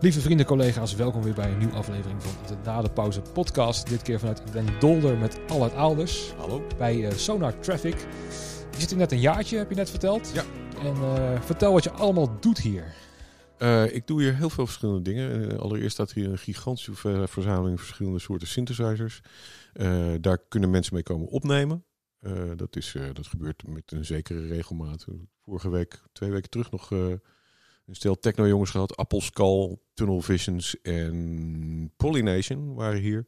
Lieve vrienden, collega's, welkom weer bij een nieuwe aflevering van de Na de Pauze podcast. Dit keer vanuit Den Dolder met Allard Aalders Hallo. bij eh, Sonar Traffic. Je zit hier net een jaartje, heb je net verteld. Ja. En eh, vertel wat je allemaal doet hier. Eh, ik doe hier heel veel verschillende dingen. Allereerst staat hier een gigantische ver- verzameling verschillende soorten synthesizers. Daar kunnen mensen mee komen opnemen. Dat, is, dat gebeurt met een zekere regelmaat. Vorige week, twee weken terug, nog stel techno-jongens gehad. Apple Skull, Tunnel Visions en Pollination waren hier.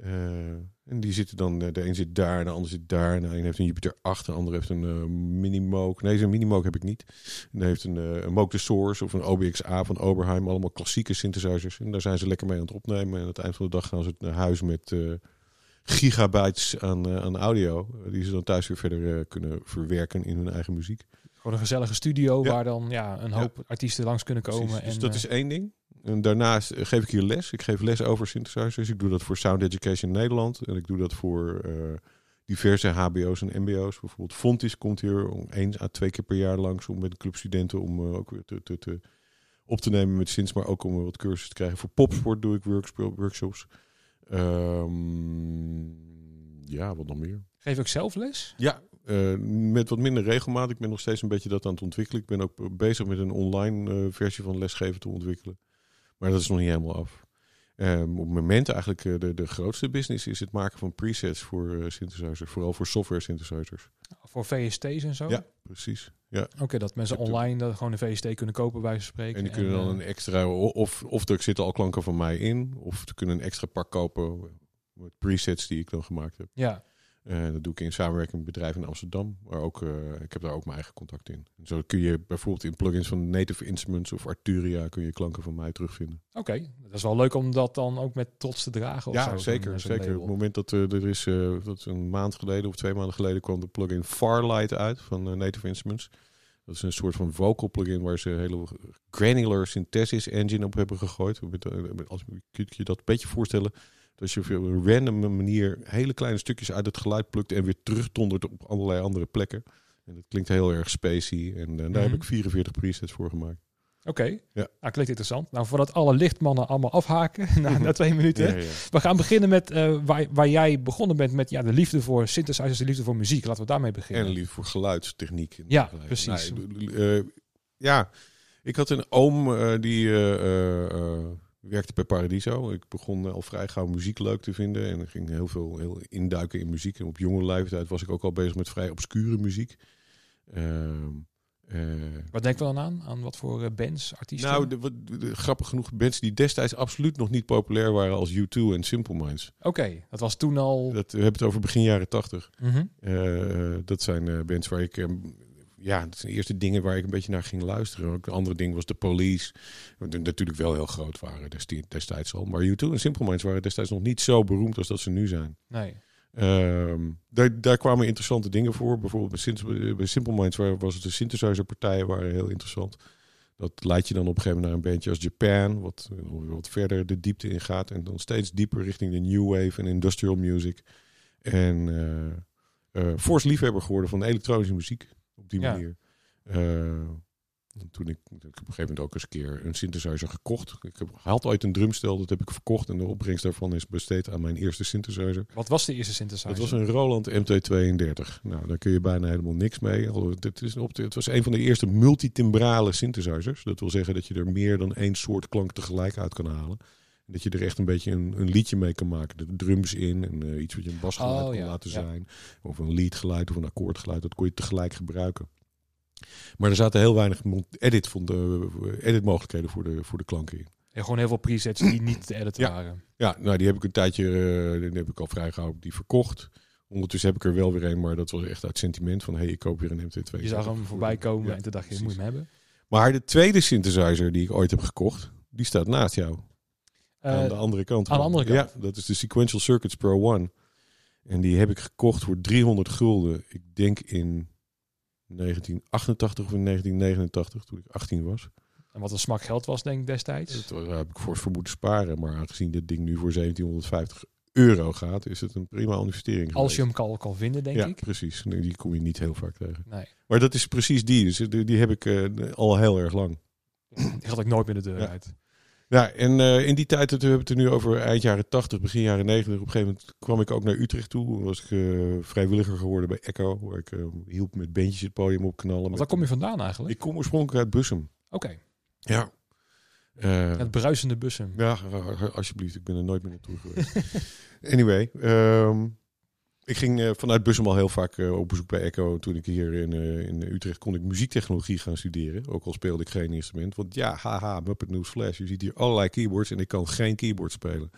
Eh, en die zitten dan, eh, de een zit daar, de ander zit daar. De een heeft een Jupiter 8, de ander heeft een eh Minimoog. Nee, zo'n Minimoog heb ik niet. Die heeft een, eh een Moog de Source of een OBX-A van Oberheim. Allemaal klassieke synthesizers. En daar zijn ze lekker mee aan het opnemen. En aan het eind van de dag gaan ze naar huis met gigabytes aan, aan audio. Die ze dan thuis weer verder kunnen verwerken in hun eigen muziek. Gewoon een gezellige studio Ja. waar dan ja, een hoop artiesten langs kunnen komen. Precies. Dus en, dat eh, is één ding. En daarnaast eh, geef ik hier les. Ik geef les over synthesizers. Ik doe dat voor Sound Education Nederland. En ik doe dat voor eh, diverse hbo's en mbo's. Bijvoorbeeld Fontis komt hier om één à twee keer per jaar langs... om met een club studenten om ook weer te, te, te op te nemen met synths... maar ook om wat cursussen te krijgen. Voor popsport doe ik workshops. Ehm, ja, wat nog meer? Geef ik zelf les? Ja, eh, met wat minder regelmaat. Ik ben nog steeds een beetje dat aan het ontwikkelen. Ik ben ook bezig met een online eh, versie van lesgeven te ontwikkelen. Maar dat is nog niet helemaal af. Ehm, op het moment eigenlijk eh, de, de grootste business is het maken van presets voor synthesizers. Vooral voor software synthesizers. Voor VST's en zo? Ja, precies. Ja. Oké, dat mensen online dat gewoon een VST kunnen kopen bij ze spreken. En die kunnen dan een extra, of, of er zitten al klanken van mij in, of ze kunnen een extra pak kopen met presets die ik dan gemaakt heb. Ja, Eh, dat doe ik in samenwerking met bedrijven in Amsterdam. Maar ook, eh, ik heb daar ook mijn eigen contact in. En zo kun je bijvoorbeeld in plugins van Native Instruments of Arturia kun je klanken van mij terugvinden. oké. Dat is wel leuk om dat dan ook met trots te dragen. Of ja, zeker. zo'n zeker. Op het moment dat eh, er is, eh, dat een maand geleden of twee maanden geleden kwam de plugin Farlight uit van eh, Native Instruments. Dat is een soort van vocal plugin waar ze een hele granular synthesis engine op hebben gegooid. Eh, Als kun je dat een beetje voorstellen. Dat je op een random manier hele kleine stukjes uit het geluid plukt en weer terugdondert op allerlei andere plekken. En dat klinkt heel erg spacey. En eh, daar Mhm. heb ik 44 presets voor gemaakt. Oké, Ja. nou, klinkt interessant. Nou, voordat alle lichtmannen allemaal afhaken na, na twee minuten. Ja, ja. We gaan beginnen met eh, waar, waar jij begonnen bent met ja, de liefde voor synthesizers, de liefde voor muziek. Laten we daarmee beginnen. En lief voor geluidstechniek. Ja, precies. Nou, eh, ja, ik had een oom die werkte bij Paradiso. Ik begon al vrij gauw muziek leuk te vinden. En ging heel veel heel induiken in muziek. En op jonge leeftijd was ik ook al bezig met vrij obscure muziek. Ehm, eh, Wat denken we dan aan? Aan wat voor eh, bands, artiesten? nou, de, grappig genoeg, bands die destijds absoluut nog niet populair waren als U2 en Simple Minds. Oké, dat was toen al... Dat, we hebben het over begin jaren tachtig. Mhm. Eh, dat zijn eh, bands waar ik... ja, dat zijn de eerste dingen waar ik een beetje naar ging luisteren. Ook de andere ding was de Police. Die natuurlijk wel heel groot waren desti- destijds al. Maar U2 en Simple Minds waren destijds nog niet zo beroemd als dat ze nu zijn. Nee. Ehm, daar, daar kwamen interessante dingen voor. Bijvoorbeeld bij, Simple Minds waar, was het de synthesizerpartijen waren heel interessant. Dat leidt je dan op een gegeven moment naar een bandje als Japan, wat, wat verder de diepte ingaat. En dan steeds dieper richting de new wave en industrial music. En eh eh fors liefhebber geworden van elektronische muziek op die manier. Eh, toen ik, ik heb op een gegeven moment ook eens een keer een synthesizer gekocht. Ik heb, had ooit een drumstel, dat heb ik verkocht. En de opbrengst daarvan is besteed aan mijn eerste synthesizer. Wat was de eerste synthesizer? Het was een Roland MT32. Nou, daar kun je bijna helemaal niks mee. Dit is op het was een van de eerste multitimbrale synthesizers. Dat wil zeggen dat je er meer dan één soort klank tegelijk uit kan halen. En dat je er echt een beetje een, een liedje mee kan maken. De drums in en eh, iets wat je een basgeluid Oh, kan ja, laten ja. zijn. Of een leadgeluid of een akkoordgeluid. Dat kon je tegelijk gebruiken. Maar er zaten heel weinig edit, van de, edit mogelijkheden voor de, voor de klanken in. Ja, gewoon heel veel presets die niet te editen Ja. waren. Ja, nou die heb ik een tijdje, eh, die heb ik al vrij gauw die verkocht. Ondertussen heb ik er wel weer een, maar dat was echt uit sentiment van hey, ik koop weer een MT2. Je zag hem voorbij komen Ja, en toen dacht je, moet je hem hebben? Maar de tweede synthesizer die ik ooit heb gekocht, die staat naast jou. Aan Eh, de andere kant. aan de andere kant? Ja, dat is de Sequential Circuits Pro One. En die heb ik gekocht voor 300 gulden. Ik denk in 1988 of in 1989, toen ik 18 was. en wat een smak geld was, denk ik destijds. Dat heb ik fors voor moeten sparen. Maar aangezien dit ding nu voor 1750 euro gaat, is het een prima investering. Als je hem kan, kan vinden, denk ja, ik. precies. Nee, Die kom je niet heel vaak tegen. Nee, Maar dat is precies die. Dus die, die heb ik eh, al heel erg lang. die gaat ik nooit meer de deur Ja. uit. Ja, en eh, in die tijd, we hebben het er nu over eind jaren 80, begin jaren 90. Op een gegeven moment kwam ik ook naar Utrecht toe. Was ik eh, vrijwilliger geworden bij Echo. Waar ik eh, hielp met bandjes het podium opknallen. Want waar kom je vandaan eigenlijk? Ik kom oorspronkelijk uit Bussum. Oké, Ja. Het bruisende bussen. ja, alsjeblieft. Ik ben er nooit meer naartoe geweest. anyway. ehm, ik ging eh, vanuit Bussum al heel vaak eh, op bezoek bij Echo. Toen ik hier in, eh, in Utrecht kon ik muziektechnologie gaan studeren. Ook al speelde ik geen instrument. Want ja, haha, Muppet News Flash. Je ziet hier allerlei keyboards en ik kan geen keyboard spelen.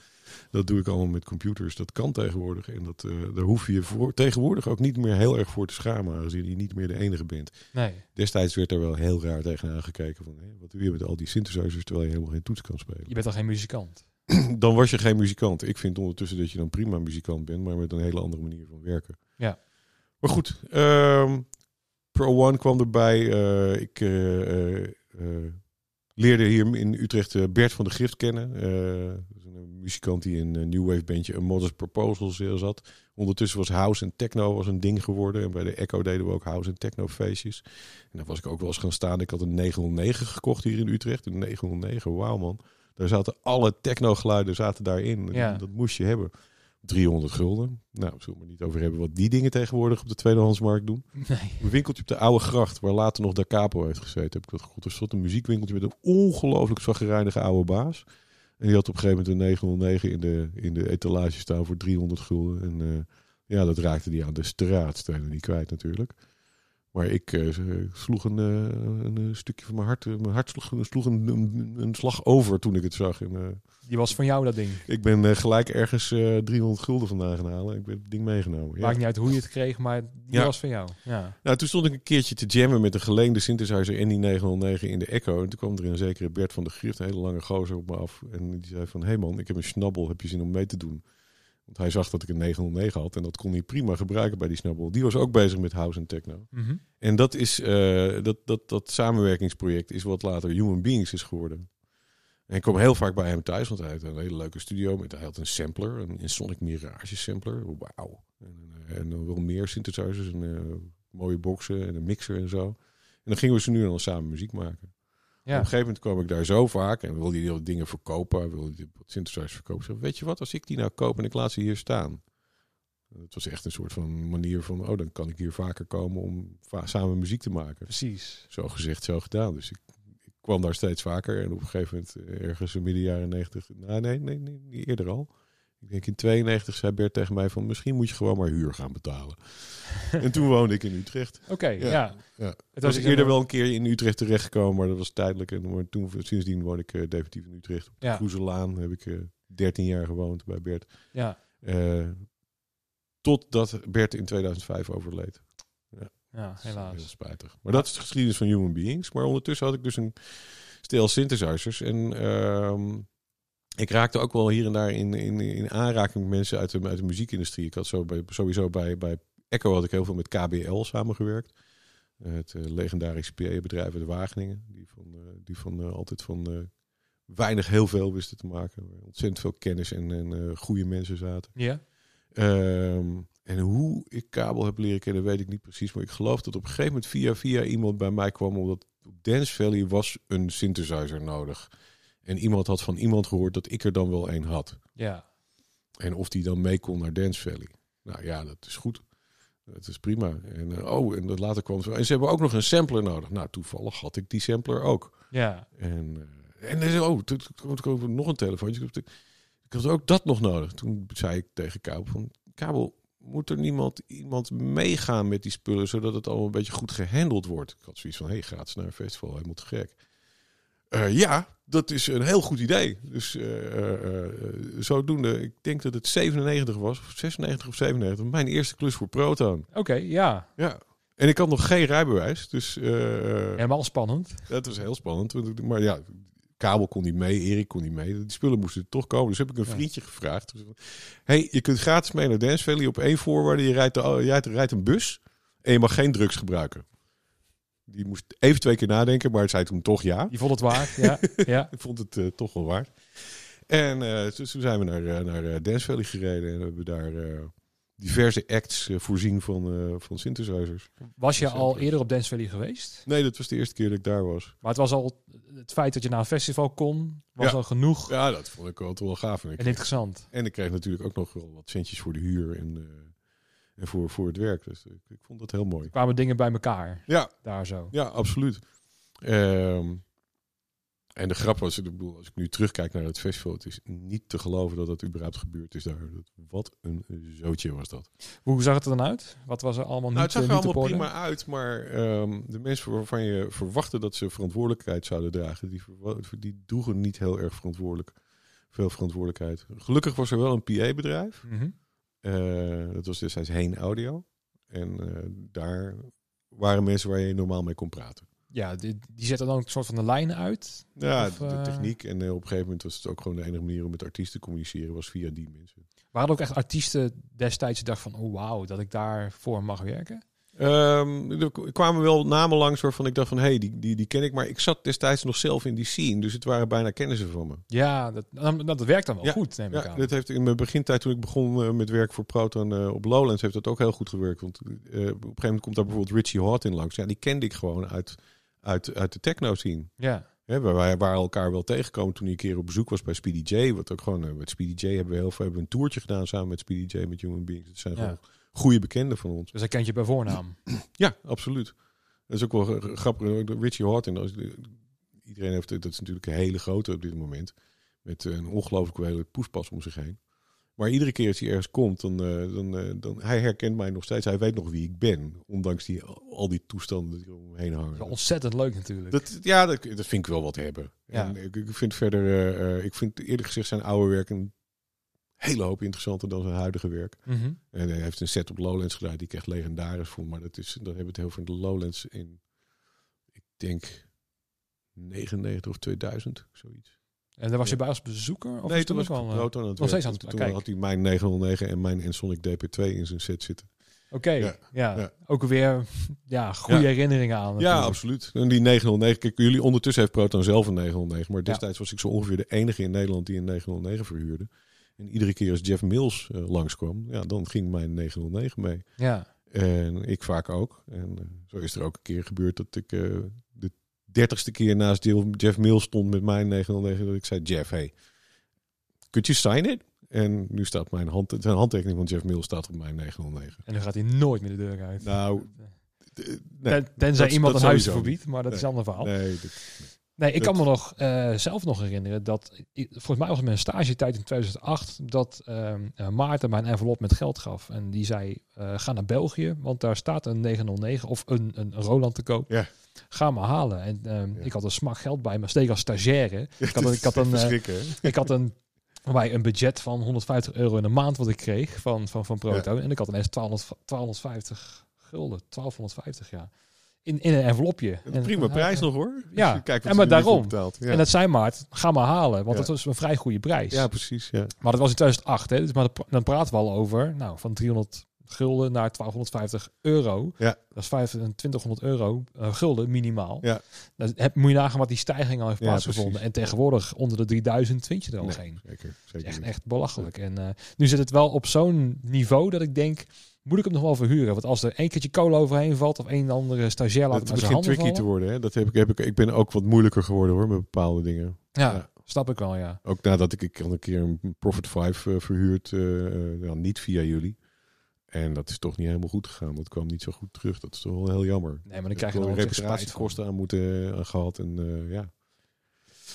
Dat doe ik allemaal met computers. Dat kan tegenwoordig. En dat, daar hoef je je voor, tegenwoordig ook niet meer heel erg voor te schamen. Aangezien je niet meer de enige bent. Nee. Destijds werd er wel heel raar tegenaan gekeken. Van, hé, wat doe je met al die synthesizers terwijl je helemaal geen toets kan spelen. Je bent al geen muzikant. dan was je geen muzikant. Ik vind ondertussen dat je dan prima muzikant bent, maar met een hele andere manier van werken. Ja. Maar goed, ehm, Pro One kwam erbij. Eh, ik eh, eh, leerde hier in Utrecht Bert van de Grift kennen. Een muzikant die in een New Wave bandje een Modest Proposals zat. Ondertussen was house en techno was een ding geworden. En bij de Echo deden we ook house en techno feestjes. En daar was ik ook wel eens gaan staan. Ik had een 909 gekocht hier in Utrecht. Een 909, wauw man. Daar zaten alle techno-geluiden zaten daarin. Ja. Dat moest je hebben. 300 gulden. Nou, zullen we het niet over hebben wat die dingen tegenwoordig op de tweedehandsmarkt doen. Nee. Een winkeltje op de Oude Gracht, waar later nog Da Capo heeft gezeten. Heb ik dat goed. Er stond een muziekwinkeltje met een ongelooflijk zagrijnige oude baas. En die had op een gegeven moment een 909 in de, in de etalage staan voor 300 gulden. En eh, ja, dat raakte die aan de straat. Niet kwijt natuurlijk. Maar ik eh, sloeg een, eh, een, eh, stukje van mijn hart. eh, Mijn hart sloeg, sloeg een, een, een slag over toen ik het zag. En, Die was van jou dat ding. ik ben gelijk ergens eh 300 gulden vandaan gaan halen. Ik heb het ding meegenomen. Ja. Maakt niet uit hoe je het kreeg, maar die Ja. was van jou. Ja. Nou, toen stond ik een keertje te jammen met een geleende synthesizer en die 909 in de Echo. En toen kwam er een zekere Bert van de Grift, een hele lange gozer op me af. En die zei van, hé hey man, ik heb een snabbel, heb je zin om mee te doen? Want hij zag dat ik een 909 had en dat kon hij prima gebruiken bij die snabbel. Die was ook bezig met house en techno. Mhm. En dat, is, eh, dat, dat, dat samenwerkingsproject is wat later Human Beings is geworden. En ik kwam heel vaak bij hem thuis, want hij had een hele leuke studio. Met, hij had een sampler, een, een Sonic Mirage sampler. Wauw. En, eh, en dan wel meer synthesizers en eh, mooie boxen en een mixer en zo. En dan gingen we ze nu dan samen muziek maken. Op een gegeven moment kwam ik daar zo vaak en wilde wat dingen verkopen. Wilde wat synthesizers verkopen. Zei, weet je wat, als ik die nou koop en ik laat ze hier staan. Het was echt een soort van manier van, oh, dan kan ik hier vaker komen om va- samen muziek te maken. Precies. Zo gezegd, zo gedaan. Dus ik, ik kwam daar steeds vaker. En op een gegeven moment, eh, ergens in midden jaren 90, nou nee, nee, nee, niet eerder al. Ik denk in 92 zei Bert tegen mij van, misschien moet je gewoon maar huur gaan betalen. en toen woonde ik in Utrecht. Oké, Ja. ja. Ja. Het was eerder een- wel een keer in Utrecht terechtgekomen, maar dat was tijdelijk. En toen, sindsdien woon ik eh, definitief in Utrecht. Op de Ja. Groezelaan heb ik eh 13 jaar gewoond bij Bert. Ja. Eh, totdat Bert in 2005 overleed. ja, Dat is Heel helaas. spijtig. Maar dat is de geschiedenis van Human Beings. Maar ondertussen had ik dus een stel synthesizers. En ehm, ik raakte ook wel hier en daar in, in, in aanraking met mensen uit de, uit de muziekindustrie. Ik had zo bij, sowieso bij, bij Echo had ik heel veel met KBL samengewerkt. Eh, Het eh, legendarische PA-bedrijf uit Wageningen. Die van, eh, die van altijd van weinig heel veel wisten te maken. Ontzettend veel kennis en, en goede mensen zaten. Ja? Ehm, en hoe ik kabel heb leren kennen, weet ik niet precies. Maar ik geloof dat op een gegeven moment via via iemand bij mij kwam. Omdat op Dance Valley was een synthesizer nodig. En iemand had van iemand gehoord dat ik er dan wel een had. Ja. En of die dan mee kon naar Dance Valley. Nou ja, dat is goed. Dat is prima. En, eh, oh, en dat later kwam zo. En ze hebben ook nog een sampler nodig. Nou, toevallig had ik die sampler ook. Ja. En, eh, en zei, oh, toen kwam er nog een telefoontje. Ik had- ook dat nog nodig. Toen zei ik tegen Kabel van, Kabel, moet er niemand, iemand meegaan met die spullen, zodat het allemaal een beetje goed gehandeld wordt? Ik had zoiets van, hé, hey, gratis naar een festival, helemaal te gek. Eh, ja, dat is een heel goed idee. Dus eh, eh, eh, zodoende, ik denk dat het 97 was, of 96 of 97, mijn eerste klus voor Proton. Oké, ja. Ja. En ik had nog geen rijbewijs, dus... Helemaal spannend. dat was heel spannend. Maar ja, Kabel kon niet mee, Erik kon niet mee. Die spullen moesten toch komen. Dus heb ik een Ja. vriendje gevraagd. Dus, hey, je kunt gratis mee naar Dance Valley op één voorwaarde. Je rijdt, de, jij rijdt een bus en je mag geen drugs gebruiken. Die moest even twee keer nadenken, maar zei toen toch ja. Je vond het waard. Ja. ja. Ik vond het eh, toch wel waard. En eh, dus toen zijn we naar, eh, naar eh, Dance Valley gereden en hebben we daar eh, diverse acts eh, voorzien van, eh, van synthesizers. Was je al eerder op Dance Valley geweest? Nee, dat was de eerste keer dat ik daar was. Maar het was al het feit dat je naar een festival kon, was Ja. al genoeg Ja, dat vond ik altijd wel gaaf. En ik, en interessant. en ik kreeg natuurlijk ook nog wel wat centjes voor de huur en, eh, en voor, voor het werk. Dus ik, ik vond dat heel mooi. Er kwamen dingen bij elkaar Ja, daar zo. Ja, absoluut. Ehm, en de grap was, ik bedoel, als ik nu terugkijk naar het festival, het is niet te geloven dat dat überhaupt gebeurd is daar. Wat een zootje was dat. Hoe zag het er dan uit? Wat was er allemaal Nou, niet, het zag eh, er allemaal prima uit, maar ehm, de mensen waarvan je verwachtte dat ze verantwoordelijkheid zouden dragen, die, die droegen niet heel erg verantwoordelijk, veel verantwoordelijkheid. Gelukkig was er wel een PA-bedrijf. Mhm. Eh, dat was destijds Heen Audio. En eh, daar waren mensen waar je normaal mee kon praten. Ja, die, die zetten dan een soort van de lijnen uit. Ja, Of, de, eh, techniek. En op een gegeven moment was het ook gewoon de enige manier om met artiesten te communiceren, was via die mensen. Waren er ook echt artiesten destijds die dachten van, oh wauw, dat ik daar voor mag werken? Ehm, er kwamen wel namen langs waarvan ik dacht van, hé, hey, die, die, die ken ik. Maar ik zat destijds nog zelf in die scene, dus het waren bijna kennissen van me. Ja, dat, dan- dat werkt dan wel Ja, goed, neem ik Ja, aan. dat heeft in mijn begintijd toen ik begon eh, met werk voor Proton eh, op Lowlands, heeft dat ook heel goed gewerkt. Want eh, op een gegeven moment komt daar bijvoorbeeld Richie Hort in langs. Ja, die kende ik gewoon uit, uit, uit de techno scene. Ja, Hè, wij waren elkaar wel tegengekomen toen hij een keer op bezoek was bij Speedy J. Wat ook gewoon, met Speedy J hebben we heel veel hebben we een toertje gedaan samen met Speedy J, met Human Beings. Het zijn Ja. gewoon goede bekenden van ons. dus hij kent je bij voornaam. Ja, absoluut. Dat is ook wel grappig. Richie Horton, iedereen heeft, dat is natuurlijk een hele grote op dit moment. Met eh, een ongelooflijk hele poespas om zich heen. Maar iedere keer als hij ergens komt, dan, eh, dan, eh, dan hij herkent mij nog steeds. Hij weet nog wie ik ben. Ondanks die, al die toestanden die omheen Dat is hangen. ontzettend leuk natuurlijk. Dat, ja, dat, dat vind ik wel wat hebben. Ja. En ik, ik vind verder, ik vind eerlijk gezegd zijn oude werk een hele hoop interessanter dan zijn huidige werk. Mhm. En hij heeft een set op Lowlands gedaan die ik echt legendarisch vond. Maar dat is, dan hebben we het heel veel de Lowlands in, ik denk 99 of 2000, zoiets. En daar was je Ja. bij als bezoeker? Of nee, toen was ik al, Proton aan het nog steeds aan het- Toen kijk. had hij mijn 909 en mijn Ensonic DP2 in zijn set zitten. Oké, Ja, ja, ja. Ook weer ja, goede Ja. herinneringen aan. Ja, natuurlijk. absoluut. En die 909, kijk, jullie ondertussen heeft Proton zelf een 909. Maar destijds was ik zo ongeveer de enige in Nederland die een 909 verhuurde. En iedere keer als Jeff Mills eh, langskwam, ja, dan ging mijn 909 mee. Ja, En ik vaak ook. En eh, zo is er ook een keer gebeurd dat ik eh, de dertigste keer naast Jeff Mills stond met mijn 909. Dat ik zei, Jeff, hey, could you sign it? En nu staat mijn hand, zijn handtekening van Jeff Mills staat op mijn 909. en dan gaat hij nooit meer de deur uit. Nou, d- nee, Ten- tenzij dat- iemand dat een huis verbiedt, maar dat is een ander verhaal. Nee, nee, dit- ik kan me nog eh, zelf nog herinneren dat, volgens mij was het mijn stagetijd in 2008, dat ehm, eh, Maarten mij een envelop met geld gaf. En die zei, eh, ga naar België, want daar staat een 909 of een, een Roland te koop. Ja. Ga maar halen. En ehm, Ja. ik had een smak geld bij me, steek als stagiaire. Ik had, een- ik had een, ik had een, bij een budget van 150 euro in de maand wat ik kreeg van, van, van Proto. En ik had ineens 1200, 1250 gulden, 1250 ja. In, in een envelopje. Een En- prima en- prijs nog hoor. Ja, kijkt en maar daarom. Ja. En dat zei Maart, ga maar halen, want Ja. dat was een vrij goede prijs. ja, precies. Ja. Maar dat was in 2008, hè, dus maar dan- praten we al over, nou, van 300 gulden naar 1250 euro. Ja. Dat is 2500 euro eh, gulden minimaal. Ja. Dan heb, moet je nagaan wat die stijging al heeft Ja, plaatsgevonden. precies. En tegenwoordig onder de 3000 vind je er al Nee, geen. zeker. Dat zeker echt, echt belachelijk. En eh, nu zit het wel op zo'n niveau dat ik denk, moet ik hem nog wel verhuren? Want als er één keertje kolen overheen valt of een andere stagiair laat Het zijn begint tricky te worden. Hè? Dat heb ik, heb ik, ik ben ook wat moeilijker geworden hoor, met bepaalde dingen. Ja, Ja. snap ik wel, ja. Ook nadat ik, ik een keer een Profit 5 eh, verhuurd, ja, niet via jullie. En dat is toch niet helemaal goed gegaan. Dat kwam niet zo goed terug. Dat is toch wel heel jammer. Nee, maar dan krijg je spijt van. reparatiekosten aan moeten aan gehad. En ja.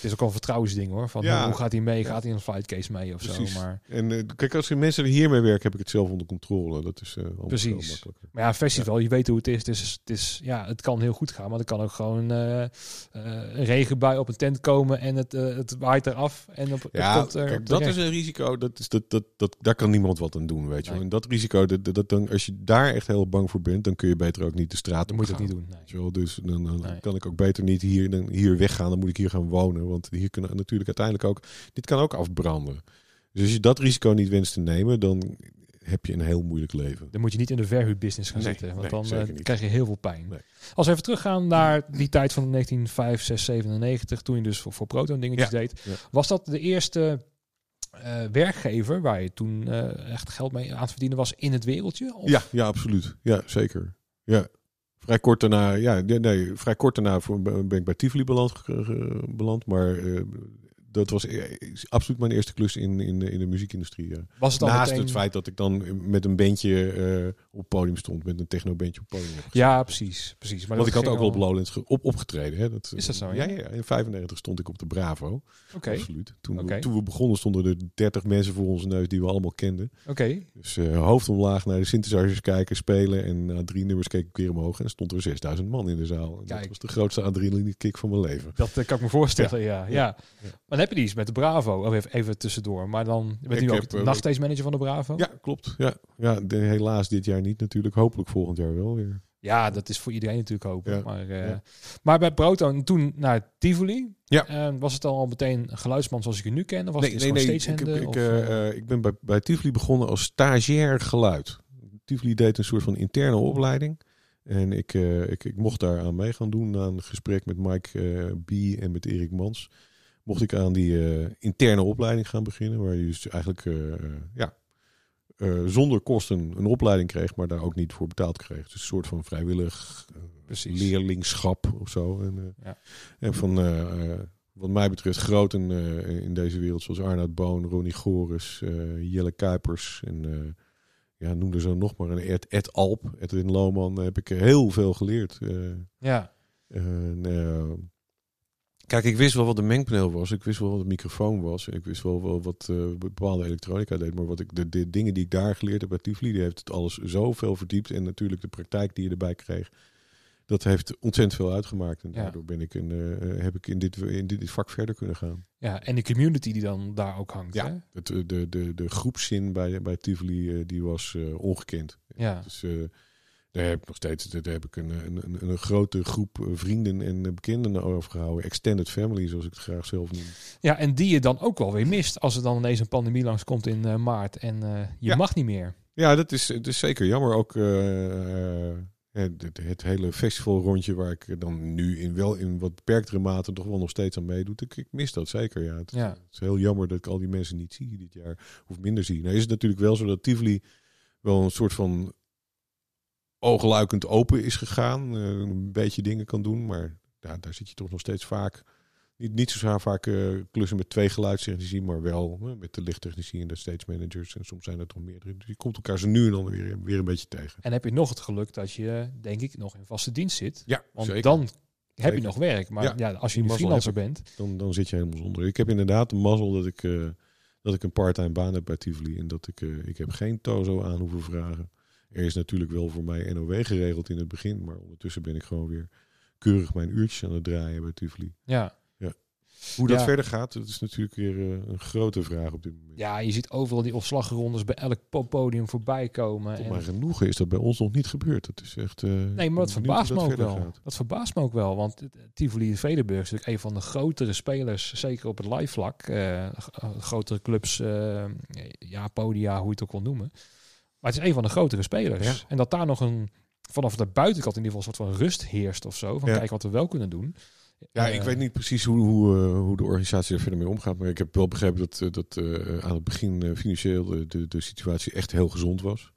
Het is ook een vertrouwensding hoor. Van Ja. hoe- gaat hij mee? Gaat hij in een flightcase mee of Precies. zo? Maar, En eh, kijk, als er mensen hiermee werken, heb ik het zelf onder controle. Dat is allemaal Precies. maar ja, festival, je weet hoe het is. Het, is, het, is ja, het kan heel goed gaan, maar er kan ook gewoon eh, een regenbui op een tent komen en het, het waait eraf. En op, het Ja, komt er kijk, dat is een risico. Dat is, dat, dat, dat, daar kan niemand wat aan doen, weet je. Nee. En dat risico, dat, dat, dan, als je daar echt heel bang voor bent, dan kun je beter ook niet de straat op moet je het gaan. niet doen. Nee. Je dus dan, dan Nee. kan ik ook beter niet hier, dan hier weggaan. Dan moet ik hier gaan wonen. Want hier kunnen natuurlijk uiteindelijk ook... Dit kan ook afbranden. Dus als je dat risico niet wenst te nemen, dan heb je een heel moeilijk leven. Dan moet je niet in de verhuurbusiness gaan Nee, zitten, want nee, dan eh, krijg je heel veel pijn. Nee. Als we even teruggaan naar die tijd van 1995, 96, toen je dus voor, voor Proton dingetjes Ja, deed. ja. Was dat de eerste eh, werkgever waar je toen eh, echt geld mee aan het verdienen was in het wereldje? Of? Ja, ja, absoluut. Ja, zeker. Ja. Vrij kort daarna, ja, nee, vrij kort daarna ben ik bij Tivoli beland, beland maar eh, dat was e- is absoluut mijn eerste klus in, in, de, in de muziekindustrie. Ja. Was het Naast meteen... het feit dat ik dan met een bandje eh, op podium stond, met een techno-bandje op podium. Ja, precies. precies. Maar Want ik had ook wel op Lowlands op, opgetreden. Hè. Dat, Is dat zo, Ja, ja? ja. In 95 stond ik op de Bravo. Oké, Absoluut. Toen, we, toen we begonnen stonden er 30 mensen voor onze neus die we allemaal kenden. oké. Dus eh, hoofd omlaag naar de synthesizers kijken, spelen. En na drie nummers keek ik weer omhoog en stond er 6000 man in de zaal. En Kijk. Dat was de grootste adrenaline kick van mijn leven. Dat eh, kan ik me voorstellen, ja. ja. Ja. Maar dan heb je die eens met de Bravo. Oh, even, even tussendoor. Maar dan je Ik nu ook heb, de eh, manager van de Bravo. Ja, klopt. Ja, ja de, helaas dit jaar niet natuurlijk. Hopelijk volgend jaar wel weer. Ja, dat is voor iedereen natuurlijk hopen. Ja, Maar, eh, ja. maar bij Proton toen naar Tivoli. Ja. eh, was het dan al meteen een geluidsman zoals ik je nu ken? Of was nee, het nee, nee. Ik, ik, of, eh, ik ben bij, bij Tivoli begonnen als stagiair geluid. Tivoli deed een soort van interne opleiding. En ik, ik, ik mocht daar aan mee gaan doen. Na een gesprek met Mike B. en met Erik Mans. Mocht ik aan die interne opleiding gaan beginnen. Waar je dus eigenlijk ja, eh, zonder kosten een opleiding kreeg. Maar daar ook niet voor betaald kreeg. Dus een soort van vrijwillig eh, leerlingschap of zo. En, eh, Ja. en van, wat mij betreft, groten in deze wereld, zoals Arnoud Boon, Ronnie Goris, Jelle Kuipers en ja, noem er zo nog maar een Ed, Ed Alp, Edwin Lohman, heb ik heel veel geleerd. Ja, en, kijk, ik wist wel wat de mengpaneel was, ik wist wel wat de microfoon was, ik wist wel, wel wat eh, bepaalde elektronica deed, maar wat ik, de, de dingen die ik daar geleerd heb bij Tivoli, die heeft het alles zoveel verdiept en natuurlijk de praktijk die je erbij kreeg. Dat heeft ontzettend veel uitgemaakt. En daardoor ben ik een, eh, heb ik in dit, in dit vak verder kunnen gaan. ja, en de community die dan daar ook hangt. Ja. Hè? Het, eh, de, de, de groepszin bij, bij Tivoli die was ongekend. Ja. Dus daar heb ik nog steeds daar heb ik een, een, een, grote groep eh, vrienden en eh, bekenden over gehouden. Extended family, zoals ik het graag zelf noem. ja, en die je dan ook wel weer mist als er dan ineens een pandemie langskomt in eh, maart en je Ja. mag niet meer. Ja, dat is, dat is zeker jammer. Ook het, het, het hele festivalrondje waar ik dan nu in wel in wat beperktere mate toch wel nog steeds aan meedoe. Ik, ik mis dat zeker. Ja. Het, Ja. het is heel jammer dat ik al die mensen niet zie dit jaar. Of minder zie. Nou is het natuurlijk wel zo dat Tivoli wel een soort van oogluikend open is gegaan. eh, een beetje dingen kan doen. Maar ja, daar zit je toch nog steeds vaak. Niet, niet zo vaak eh, klussen met twee geluidstechnici, maar wel met de lichttechnici en de stage managers. En soms zijn er toch meerdere. Dus je komt elkaar zo nu en dan weer, weer een beetje tegen. En heb je nog het geluk dat je, denk ik, nog in vaste dienst zit. Ja, Want zeker. dan heb je nog werk. Maar ja, Ja, als je mazzel freelancer bent, dan, dan zit je helemaal zonder. Ik heb inderdaad de mazzel dat ik, eh, dat ik een parttime baan heb bij Tivoli. En dat ik, ik heb geen tozo aan hoeven vragen. Er is natuurlijk wel voor mij NOW geregeld in het begin. Maar ondertussen ben ik gewoon weer keurig mijn uurtjes aan het draaien bij Tivoli. ja. Hoe dat Ja. verder gaat, dat is natuurlijk weer eh, een grote vraag op dit moment. ja, je ziet overal die opslagrondes bij elk poppodium voorbij komen. Tot En- mijn genoegen is dat bij ons nog niet gebeurd. Dat is echt. eh, Nee, maar dat verbaast me ook wel. gaat. Dat verbaast me ook wel, want het- Tivoli in Vredenburg is natuurlijk een van de grotere spelers, zeker op het live vlak. Eh, eh, grotere clubs, eh, ja, podia, hoe je het ook wil noemen. Maar het is een van de grotere spelers. Ja. En dat daar nog een, vanaf de buitenkant in ieder geval, een soort van rust heerst of zo. Van Ja. kijk wat we wel kunnen doen. Ja, Eh, ik weet niet precies hoe, hoe, eh, hoe de organisatie er verder mee omgaat. Maar ik heb wel begrepen dat, eh, dat eh, aan het begin eh, financieel de, de, de situatie echt heel gezond was.